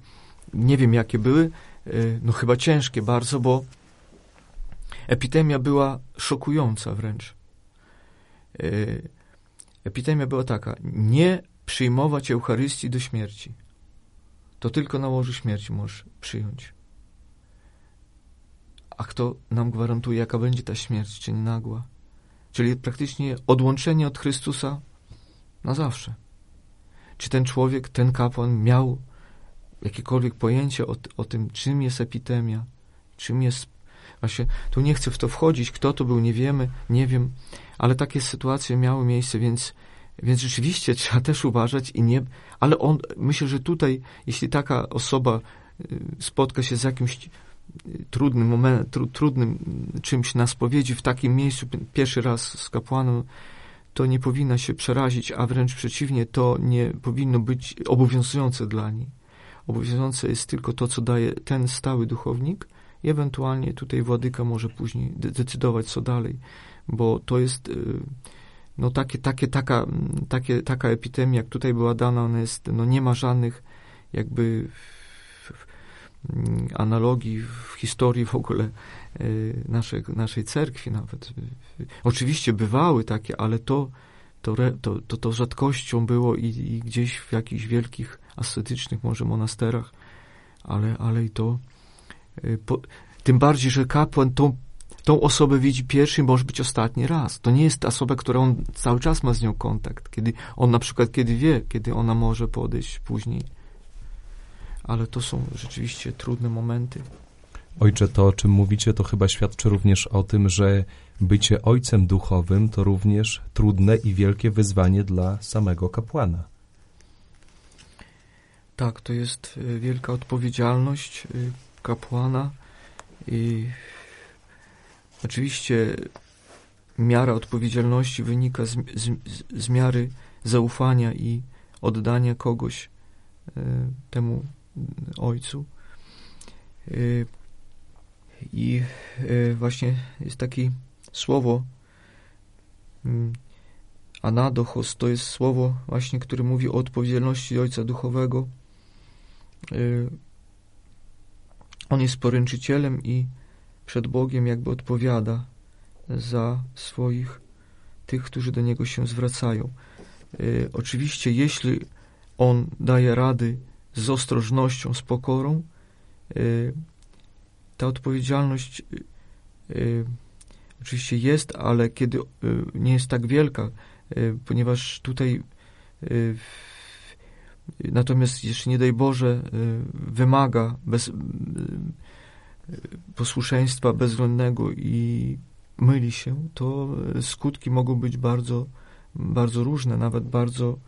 Nie wiem, jakie były, e, no chyba ciężkie bardzo, bo epidemia była szokująca wręcz. E, epidemia była taka, nie przyjmować Eucharystii do śmierci. To tylko na łożu śmierci możesz przyjąć. A kto nam gwarantuje, jaka będzie ta śmierć, czy nagła? Czyli praktycznie odłączenie od Chrystusa na zawsze. Czy ten człowiek, ten kapłan miał jakiekolwiek pojęcie o, o tym, czym jest epidemia, czym jest. Właśnie tu nie chcę w to wchodzić, kto to był, nie wiemy, nie wiem, ale takie sytuacje miały miejsce, więc, więc rzeczywiście trzeba też uważać i nie. Ale on, myślę, że tutaj, jeśli taka osoba y, spotka się z jakimś trudnym moment, tru, trudnym czymś na spowiedzi w takim miejscu, pierwszy raz z kapłanem, to nie powinna się przerazić, a wręcz przeciwnie, to nie powinno być obowiązujące dla niej. Obowiązujące jest tylko to, co daje ten stały duchownik i ewentualnie tutaj władyka może później decydować, co dalej, bo to jest y, no takie, takie, taka, takie, taka epidemia, jak tutaj była dana, ona jest, no nie ma żadnych jakby analogii w historii w ogóle e, naszej, naszej cerkwi nawet. Oczywiście bywały takie, ale to, to, to, to, to rzadkością było i, i gdzieś w jakichś wielkich ascetycznych może monasterach, ale, ale i to e, po, tym bardziej, że kapłan tą, tą osobę widzi pierwszy może być ostatni raz. To nie jest ta osoba, która on cały czas ma z nią kontakt. Kiedy on na przykład kiedy wie, kiedy ona może podejść później ale to są rzeczywiście trudne momenty. Ojcze, to o czym mówicie, to chyba świadczy również o tym, że bycie ojcem duchowym to również trudne i wielkie wyzwanie dla samego kapłana. Tak, to jest y, wielka odpowiedzialność y, kapłana i oczywiście miara odpowiedzialności wynika z, z, z miary zaufania i oddania kogoś y, temu Ojcu. Y, I y, właśnie jest takie słowo mm, anadochos, to jest słowo właśnie, które mówi o odpowiedzialności Ojca Duchowego. Y, on jest poręczycielem i przed Bogiem jakby odpowiada za swoich, tych, którzy do Niego się zwracają. Oczywiście, jeśli On daje rady z ostrożnością, z pokorą. Y, ta odpowiedzialność y, y, oczywiście jest, ale kiedy nie jest tak wielka, ponieważ tutaj natomiast jeśli nie daj Boże wymaga bez, posłuszeństwa bezwzględnego i myli się, to skutki mogą być bardzo, bardzo różne, nawet bardzo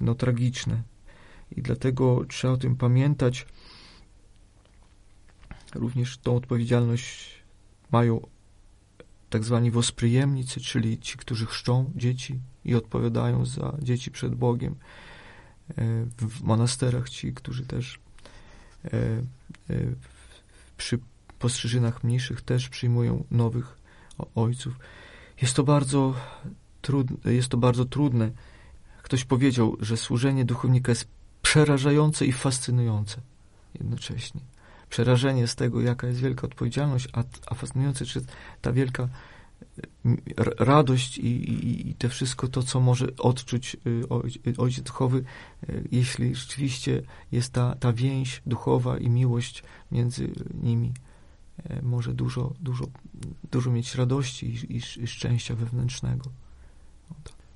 no, tragiczne i dlatego trzeba o tym pamiętać. Również tą odpowiedzialność mają tak zwani wospryjemnicy, czyli ci, którzy chrzczą dzieci i odpowiadają za dzieci przed Bogiem. E, w monasterach ci, którzy też e, e, przy postrzyżynach mniejszych też przyjmują nowych ojców. Jest to bardzo trud, jest to bardzo trudne. Ktoś powiedział, że służenie duchownika jest przerażające i fascynujące jednocześnie. Przerażenie z tego, jaka jest wielka odpowiedzialność, a, a fascynujące, czy ta wielka radość i, i, i te wszystko to, co może odczuć y, ojciec duchowy, y, jeśli rzeczywiście jest ta, ta więź duchowa i miłość między nimi, e, może dużo, dużo, dużo mieć radości i, i szczęścia wewnętrznego.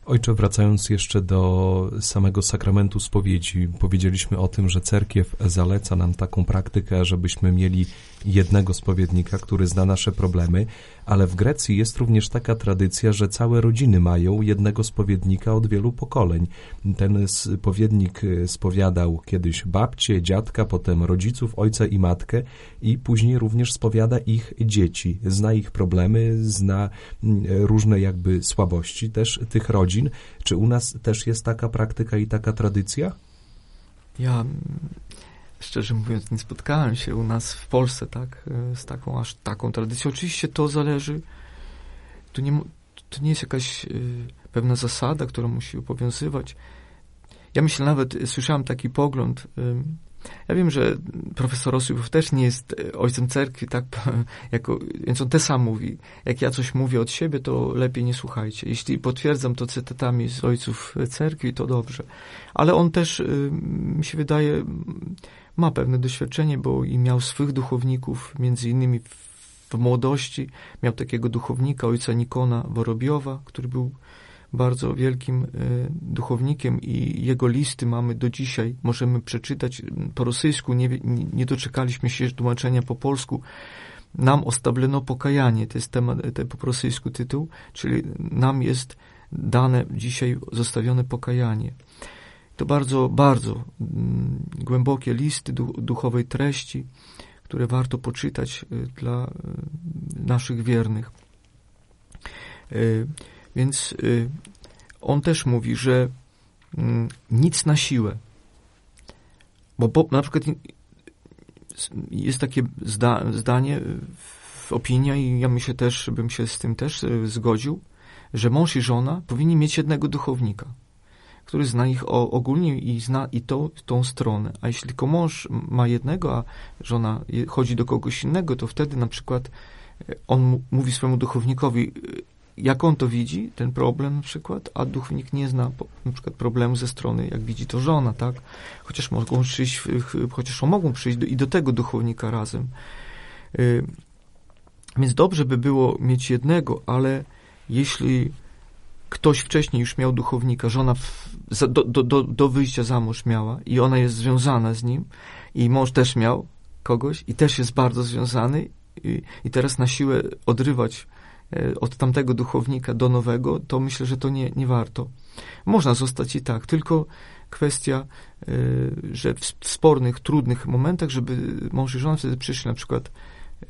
Ojcze, wracając jeszcze do samego sakramentu spowiedzi, powiedzieliśmy o tym, że cerkiew zaleca nam taką praktykę, żebyśmy mieli jednego spowiednika, który zna nasze problemy, ale w Grecji jest również taka tradycja, że całe rodziny mają jednego spowiednika od wielu pokoleń. Ten spowiednik e, spowiadał kiedyś babcie, dziadka, potem rodziców, ojca i matkę i później również spowiada ich dzieci. Zna ich problemy, zna różne jakby słabości też tych rodzin. Czy u nas też jest taka praktyka i taka tradycja? Ja szczerze mówiąc, nie spotkałem się u nas w Polsce tak, e, z taką aż taką tradycją. Oczywiście to zależy, to nie, to nie jest jakaś y, pewna zasada, która musi obowiązywać. Ja myślę nawet, słyszałem taki pogląd, y, ja wiem, że profesor Osipów też nie jest ojcem cerkwi, tak, jako, więc on te sam mówi. Jak ja coś mówię od siebie, to lepiej nie słuchajcie. Jeśli potwierdzam to cytatami z ojców cerkwi, to dobrze. Ale on też, mi się wydaje, ma pewne doświadczenie, bo i miał swych duchowników, między innymi w młodości miał takiego duchownika, ojca Nikona Worobiowa, który był bardzo wielkim e, duchownikiem i jego listy mamy do dzisiaj, możemy przeczytać po rosyjsku, nie, nie doczekaliśmy się tłumaczenia po polsku. Nam ostableno pokajanie, to jest temat, to po rosyjsku tytuł, czyli nam jest dane dzisiaj zostawione pokajanie. To bardzo, bardzo mm, głębokie listy duchowej treści, które warto poczytać y, dla y, naszych wiernych. Y, więc on też mówi, że mm, nic na siłę. Bo, na przykład jest takie zda, zdanie, opinia i ja myślę też, bym się z tym też zgodził, że mąż i żona powinni mieć jednego duchownika który zna ich ogólnie i zna i to, tą stronę. A jeśli tylko mąż ma jednego, a żona chodzi do kogoś innego, to wtedy na przykład e, on mówi swojemu duchownikowi, e, jak on to widzi, ten problem na przykład, a duchownik nie zna na przykład problemu ze strony, jak widzi to żona, tak? Chociaż mogą przyjść, chociaż mogą przyjść do, i do tego duchownika razem. E, więc dobrze by było mieć jednego, ale jeśli ktoś wcześniej już miał duchownika, żona do, do, do, do wyjścia za mąż miała i ona jest związana z nim i mąż też miał kogoś i też jest bardzo związany i, i teraz na siłę odrywać e, od tamtego duchownika do nowego, to myślę, że to nie, nie warto. Można zostać i tak, tylko kwestia, e, że w spornych, trudnych momentach, żeby mąż i żona wtedy przyszli na przykład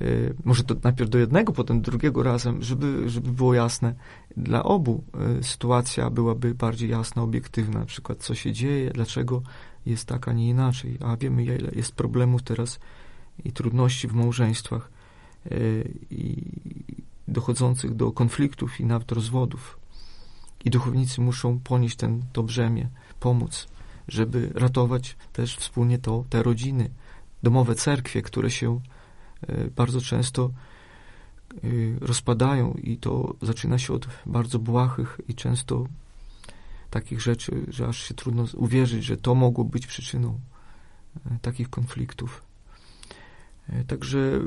Y, może to najpierw do jednego, potem do drugiego razem, żeby, żeby było jasne dla obu. Y, sytuacja byłaby bardziej jasna, obiektywna, na przykład co się dzieje, dlaczego jest tak, a nie inaczej. A wiemy, ile jest problemów teraz i trudności w małżeństwach y, i dochodzących do konfliktów i nawet rozwodów. I duchownicy muszą ponieść ten, to brzemię, pomóc, żeby ratować też wspólnie to, te rodziny, domowe cerkwie, które się E, bardzo często e, rozpadają i to zaczyna się od bardzo błahych i często takich rzeczy, że aż się trudno uwierzyć, że to mogło być przyczyną e, takich konfliktów. Także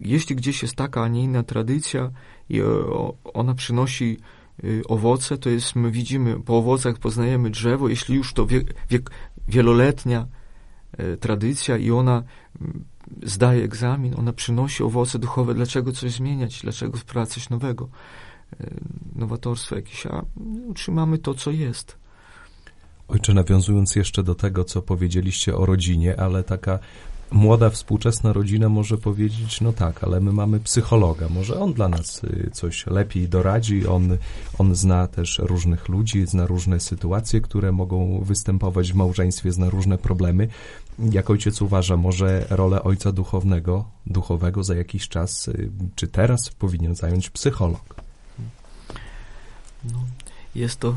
jeśli gdzieś jest taka, a nie inna tradycja i ona przynosi owoce, to jest, my widzimy, po owocach poznajemy drzewo, jeśli już to wie, wie, wieloletnia tradycja i ona zdaje egzamin, ona przynosi owoce duchowe, dlaczego coś zmieniać, dlaczego wprowadzać coś nowego, e, nowatorstwo jakieś, a utrzymamy to, co jest. Ojcze, nawiązując jeszcze do tego, co powiedzieliście o rodzinie, ale taka młoda, współczesna rodzina może powiedzieć, no tak, ale my mamy psychologa, może on dla nas y, coś lepiej doradzi, on, on zna też różnych ludzi, zna różne sytuacje, które mogą występować w małżeństwie, zna różne problemy. Jak ojciec uważa, może rolę ojca duchownego, duchowego za jakiś czas, y, czy teraz powinien zająć psycholog? No, jest to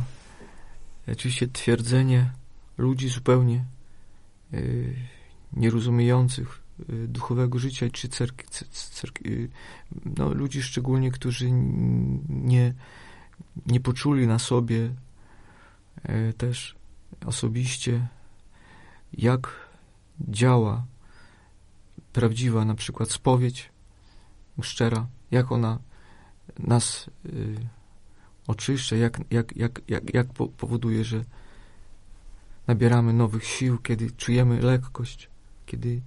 oczywiście twierdzenie ludzi zupełnie nierozumiejących duchowego życia, czy cerk, cerk, no, ludzi szczególnie, którzy nie, nie poczuli na sobie też osobiście, jak działa. Prawdziwa na przykład spowiedź szczera, jak ona nas y, oczyszcza, jak, jak, jak, jak, jak powoduje, że nabieramy nowych sił, kiedy czujemy lekkość, kiedy,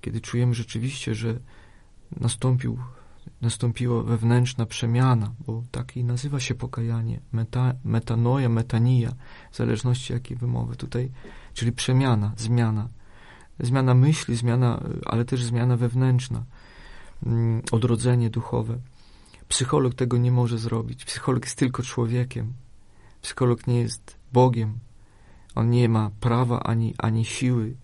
kiedy czujemy rzeczywiście, że nastąpił, nastąpiła wewnętrzna przemiana, bo tak i nazywa się pokajanie, meta, metanoja, metania, w zależności jakiej wymowy. Tutaj, czyli przemiana, zmiana zmiana myśli, zmiana, ale też zmiana wewnętrzna, mm, odrodzenie duchowe. Psycholog tego nie może zrobić. Psycholog jest tylko człowiekiem. Psycholog nie jest Bogiem. On nie ma prawa ani, ani siły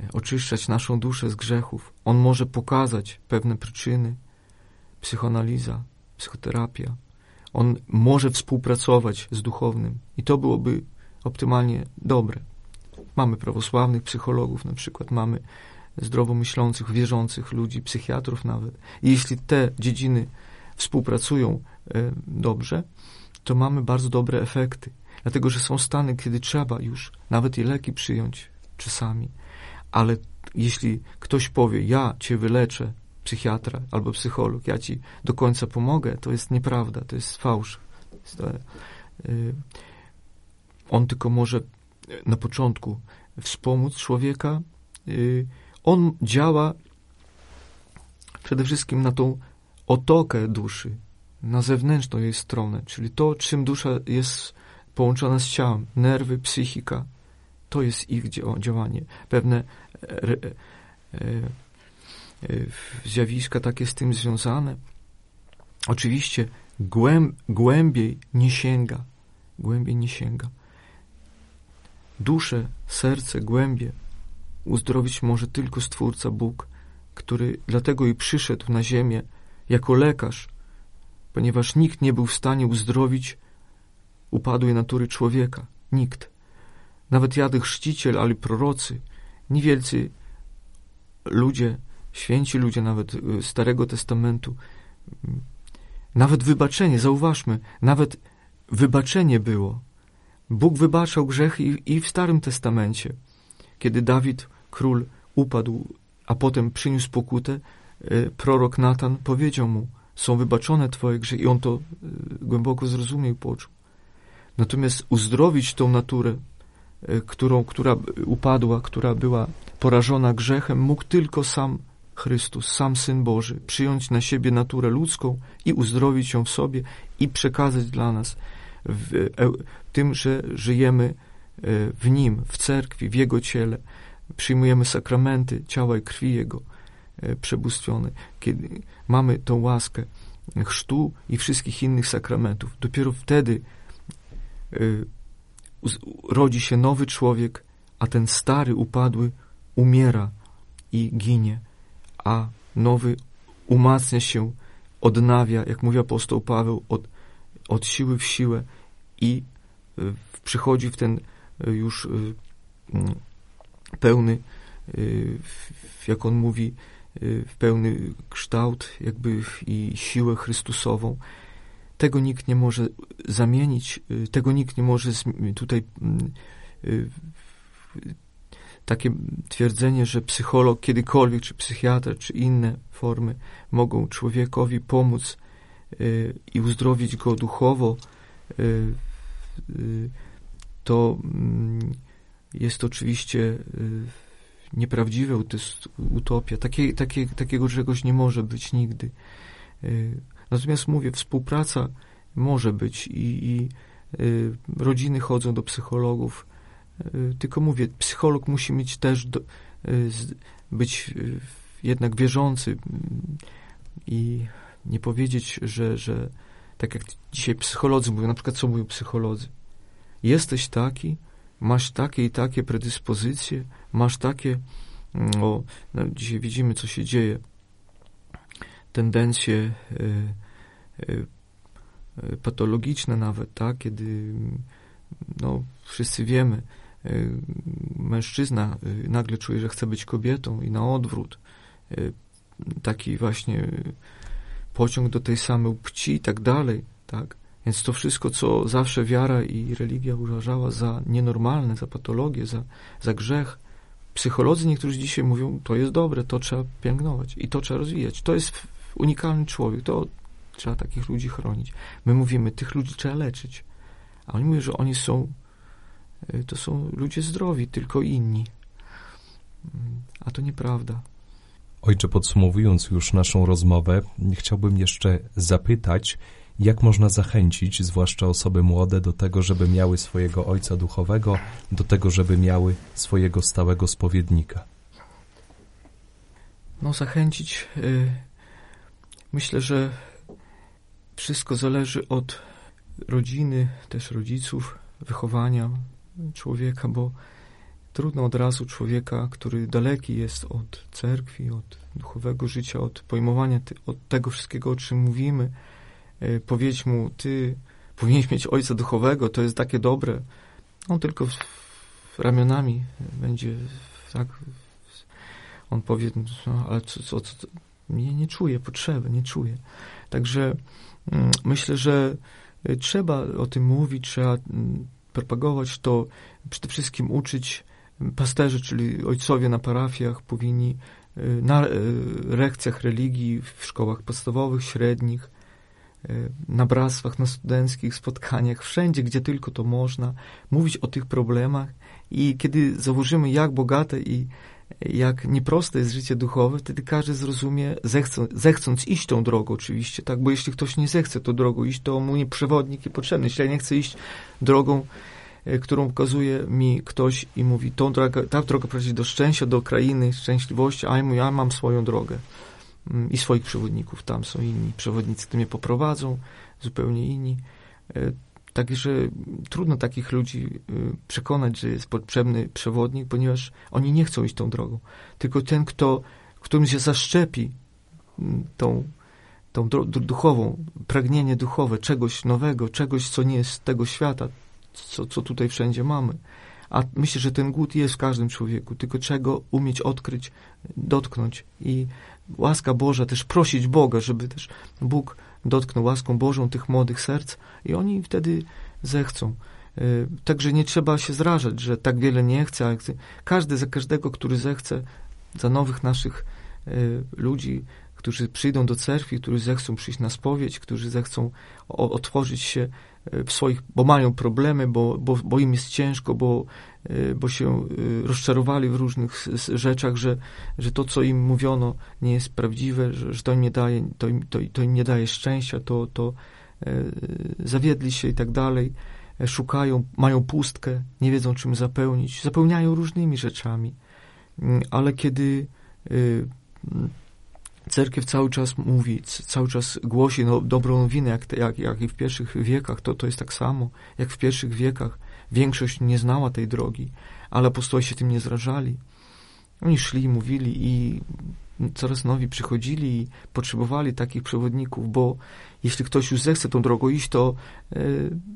e, oczyszczać naszą duszę z grzechów. On może pokazać pewne przyczyny. Psychoanaliza, psychoterapia. On może współpracować z duchownym i to byłoby optymalnie dobre. Mamy prawosławnych psychologów, na przykład mamy zdrowo myślących, wierzących ludzi, psychiatrów nawet. I jeśli te dziedziny współpracują e, dobrze, to mamy bardzo dobre efekty. Dlatego, że są stany, kiedy trzeba już nawet i leki przyjąć czasami. Ale jeśli ktoś powie, ja cię wyleczę, psychiatra albo psycholog, ja ci do końca pomogę, to jest nieprawda, to jest fałsz. To, e, on tylko może na początku wspomóc człowieka. Y, on działa przede wszystkim na tą otokę duszy, na zewnętrzną jej stronę, czyli to, czym dusza jest połączona z ciałem, nerwy, psychika, to jest ich działanie. Pewne e, e, e, zjawiska takie z tym związane. Oczywiście głębiej nie sięga, głębiej nie sięga duszę, serce, głębie uzdrowić może tylko Stwórca Bóg, który dlatego i przyszedł na ziemię jako lekarz, ponieważ nikt nie był w stanie uzdrowić upadłej natury człowieka. Nikt. Nawet Jady Chrzciciel, ale prorocy, niewielcy ludzie, święci ludzie nawet y, Starego Testamentu, nawet wybaczenie, zauważmy, nawet wybaczenie było Bóg wybaczał grzechy i w Starym Testamencie. Kiedy Dawid, król, upadł, a potem przyniósł pokutę, e, prorok Natan powiedział mu, są wybaczone twoje grzechy i on to e, głęboko zrozumiał i poczuł. Natomiast uzdrowić tą naturę, e, którą, która upadła, która była porażona grzechem, mógł tylko sam Chrystus, sam Syn Boży, przyjąć na siebie naturę ludzką i uzdrowić ją w sobie i przekazać dla nas w, tym, że żyjemy e, w Nim, w cerkwi, w Jego ciele, przyjmujemy sakramenty ciała i krwi Jego e, przebóstwione, kiedy mamy tą łaskę chrztu i wszystkich innych sakramentów, dopiero wtedy e, rodzi się nowy człowiek, a ten stary, upadły umiera i ginie, a nowy umacnia się, odnawia, jak mówi apostoł Paweł, od, od siły w siłę i przychodzi w ten y, już y, mm, pełny, jak on mówi, w pełny kształt jakby i siłę Chrystusową. Tego nikt nie może zamienić, tego nikt nie może tutaj mm, takie twierdzenie, że psycholog kiedykolwiek, czy psychiatra, czy inne formy mogą człowiekowi pomóc i uzdrowić go duchowo, to mm, jest oczywiście nieprawdziwe, to jest utopia. Takie, takie, takiego czegoś nie może być nigdy. Natomiast mówię, współpraca może być i, i rodziny chodzą do psychologów, tylko mówię, psycholog musi mieć też do, być jednak wierzący i nie powiedzieć, że, że tak jak dzisiaj psycholodzy mówią, na przykład co mówią psycholodzy? Jesteś taki, masz takie i takie predyspozycje, masz takie, mm, o, no dzisiaj widzimy, co się dzieje, tendencje y, y, patologiczne nawet, tak, kiedy no, wszyscy wiemy, mężczyzna nagle czuje, że chce być kobietą i na odwrót. Taki właśnie pociąg do tej samej płci i tak dalej, tak. Więc to wszystko, co zawsze wiara i religia uważała za nienormalne, za patologię, za, za grzech, psycholodzy niektórzy dzisiaj mówią, to jest dobre, to trzeba pielęgnować i to trzeba rozwijać. To jest unikalny człowiek, to trzeba takich ludzi chronić. My mówimy, tych ludzi trzeba leczyć. A oni mówią, że oni są, y, to są ludzie zdrowi, tylko inni. Mm, a to nieprawda. Ojcze, podsumowując już naszą rozmowę, chciałbym jeszcze zapytać, jak można zachęcić, zwłaszcza osoby młode, do tego, żeby miały swojego ojca duchowego, do tego, żeby miały swojego stałego spowiednika? No, zachęcić. Y, myślę, że wszystko zależy od rodziny, też rodziców, wychowania człowieka, bo trudno od razu człowieka, który daleki jest od cerkwi, od duchowego życia, od pojmowania ty, od tego wszystkiego, o czym mówimy, y, powiedzieć mu, ty powinieneś mieć ojca duchowego, to jest takie dobre. On tylko w, w ramionami będzie tak. On powie, no, ale co, co, co, nie, nie czuję potrzeby, nie czuję. Także mm, myślę, że y, trzeba o tym mówić, trzeba mm, propagować to, przede wszystkim uczyć pasterzy, czyli ojcowie na parafiach powinni y, na lekcjach religii w szkołach podstawowych, średnich, y, na bractwach, na studenckich spotkaniach, wszędzie, gdzie tylko to można, mówić o tych problemach i kiedy zauważymy, jak bogate i jak nieproste jest życie duchowe, wtedy każdy zrozumie, zechcą, zechcąc iść tą drogą oczywiście, tak, bo jeśli ktoś nie zechce tą drogą iść, to mu nie przewodnik i potrzebny. Jeśli ja nie chcę iść drogą, którą pokazuje mi ktoś i mówi, tą drogę, ta droga prowadzi do szczęścia, do krainy, szczęśliwości, a ja, mam swoją drogę mm, i swoich przewodników, tam są inni przewodnicy, którzy mnie poprowadzą, zupełnie inni e, Także trudno takich ludzi y, przekonać, że jest potrzebny przewodnik, ponieważ oni nie chcą iść tą drogą. Tylko ten, kto, którym się zaszczepi mm, tą, tą duchową, pragnienie duchowe, czegoś nowego, czegoś, co nie jest z tego świata, co, co tutaj wszędzie mamy. A myślę, że ten głód jest w każdym człowieku, tylko czego umieć odkryć, dotknąć. I łaska Boża, też prosić Boga, żeby też Bóg dotknął łaską Bożą tych młodych serc i oni wtedy zechcą. E, także nie trzeba się zrażać, że tak wiele nie chce, ale każdy za każdego, który zechce, za nowych naszych e, ludzi, którzy przyjdą do cerkwi, którzy zechcą przyjść na spowiedź, którzy zechcą otworzyć się w swoich, bo mają problemy, bo, bo, bo im jest ciężko, bo, bo się rozczarowali w różnych rzeczach, że, że to, co im mówiono, nie jest prawdziwe, że, że to im nie daje, to im, to, to im nie daje szczęścia, to, to zawiedli się i tak dalej, szukają, mają pustkę, nie wiedzą czym zapełnić, zapełniają różnymi rzeczami, mm, ale kiedy cerkiew cały czas mówi, cały czas głosi no, dobrą nowinę, jak, jak, jak i w pierwszych wiekach, to, to jest tak samo, jak w pierwszych wiekach. Większość nie znała tej drogi, ale apostołowie się tym nie zrażali. Oni szli, mówili i coraz nowi przychodzili i potrzebowali takich przewodników, bo jeśli ktoś już zechce tą drogą iść, to e,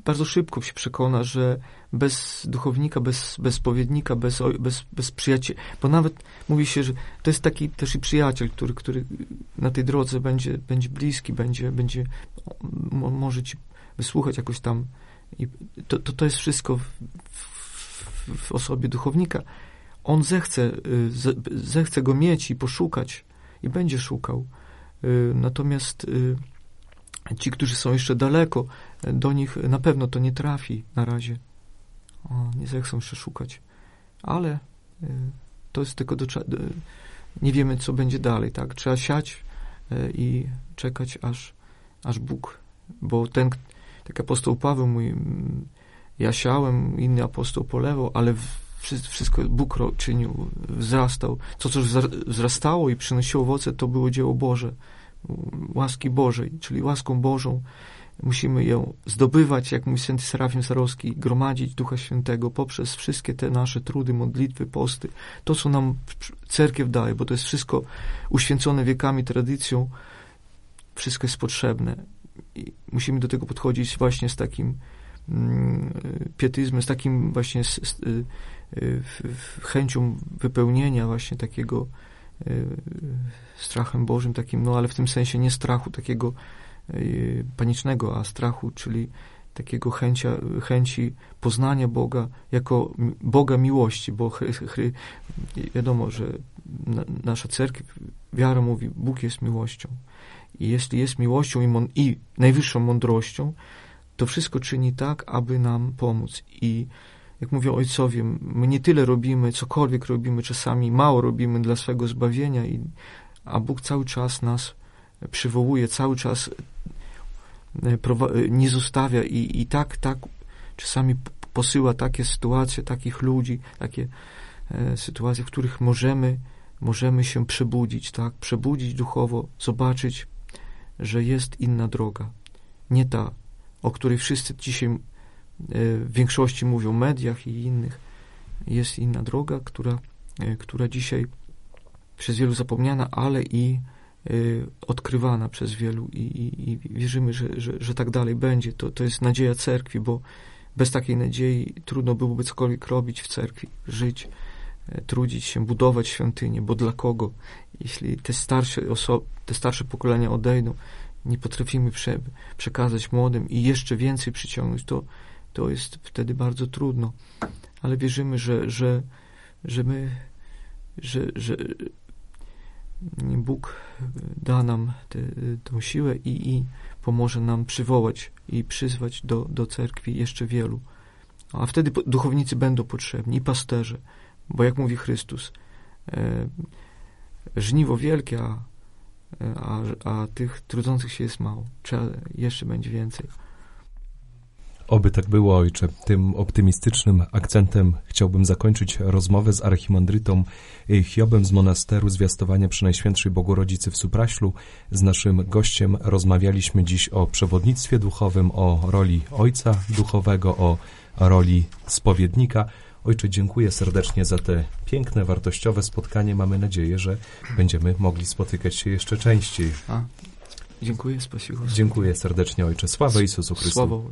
bardzo szybko się przekona, że bez duchownika, bez, bez spowiednika, bez, bez, bez przyjaciela, bo nawet mówi się, że to jest taki też i przyjaciel, który, który na tej drodze będzie, będzie bliski, będzie, będzie może ci wysłuchać jakoś tam. I to, to, to jest wszystko w, w, w osobie duchownika. On zechce, y, zechce go mieć i poszukać i będzie szukał. Y, natomiast ci, którzy są jeszcze daleko, do nich na pewno to nie trafi na razie. O, nie zechcą jeszcze szukać. Ale to jest tylko do, nie wiemy, co będzie dalej, tak? Trzeba siać i czekać, aż, aż Bóg, bo ten, tak apostoł Paweł mówi, ja siałem, inny apostoł polewał, ale wszystko Bóg czynił, wzrastał. To, co wzrastało i przynosiło owoce, to było dzieło Boże, łaski Bożej, czyli łaską Bożą musimy ją zdobywać, jak mówi święty Serafim Sarowski, gromadzić Ducha Świętego poprzez wszystkie te nasze trudy, modlitwy, posty. To, co nam cerkiew daje, bo to jest wszystko uświęcone wiekami, tradycją, wszystko jest potrzebne. musimy do tego podchodzić właśnie z takim mm, pietyzmem, z takim właśnie z, z, chęcią wypełnienia właśnie takiego strachem Bożym, takim, no ale w tym sensie nie strachu takiego panicznego, a strachu, czyli takiego chęcia, chęci poznania Boga jako Boga miłości, bo wiadomo, że nasza cerkiew, wiara mówi, Bóg jest miłością. I jeśli jest miłością i, mon, i najwyższą mądrością, to wszystko czyni tak, aby nam pomóc. I jak mówią ojcowie, my nie tyle robimy, cokolwiek robimy, czasami mało robimy dla swego zbawienia, i, a Bóg cały czas nas przywołuje, cały czas E, e, nie zostawia i, i tak, tak czasami posyła takie sytuacje, takich ludzi, takie e, sytuacje, w których możemy, możemy się przebudzić, tak, przebudzić duchowo, zobaczyć, że jest inna droga, nie ta, o której wszyscy dzisiaj w większości mówią, w mediach i innych. Jest inna droga, która, która dzisiaj przez wielu zapomniana, ale i Y, odkrywana przez wielu i, i, i wierzymy, że, że, że, tak dalej będzie. To, to jest nadzieja cerkwi, bo bez takiej nadziei trudno byłoby cokolwiek robić w cerkwi, żyć, e, trudzić się, budować świątynię, bo dla kogo? Jeśli te starsze osoby, te starsze pokolenia odejdą, nie potrafimy prze, przekazać młodym i jeszcze więcej przyciągnąć, to, to jest wtedy bardzo trudno. Ale wierzymy, że, że, że my, że, że Bóg da nam te, tę siłę i, i pomoże nam przywołać i przyzwać do, do cerkwi jeszcze wielu. A wtedy duchownicy będą potrzebni i pasterze, bo jak mówi Chrystus, e, żniwo wielkie, a, a, a tych trudzących się jest mało. Trzeba, jeszcze będzie więcej. Oby tak było, ojcze. Tym optymistycznym akcentem chciałbym zakończyć rozmowę z archimandrytą Hiobem z monasteru Zwiastowania przy Najświętszej Bogorodzicy w Supraślu. Z naszym gościem rozmawialiśmy dziś o przewodnictwie duchowym, o roli ojca duchowego, o roli spowiednika. Ojcze, dziękuję serdecznie za te piękne, wartościowe spotkanie. Mamy nadzieję, że będziemy mogli spotykać się jeszcze częściej. A, dziękuję, spasibo. Dziękuję serdecznie, Ojcze. Sława Jezusu Chrystu.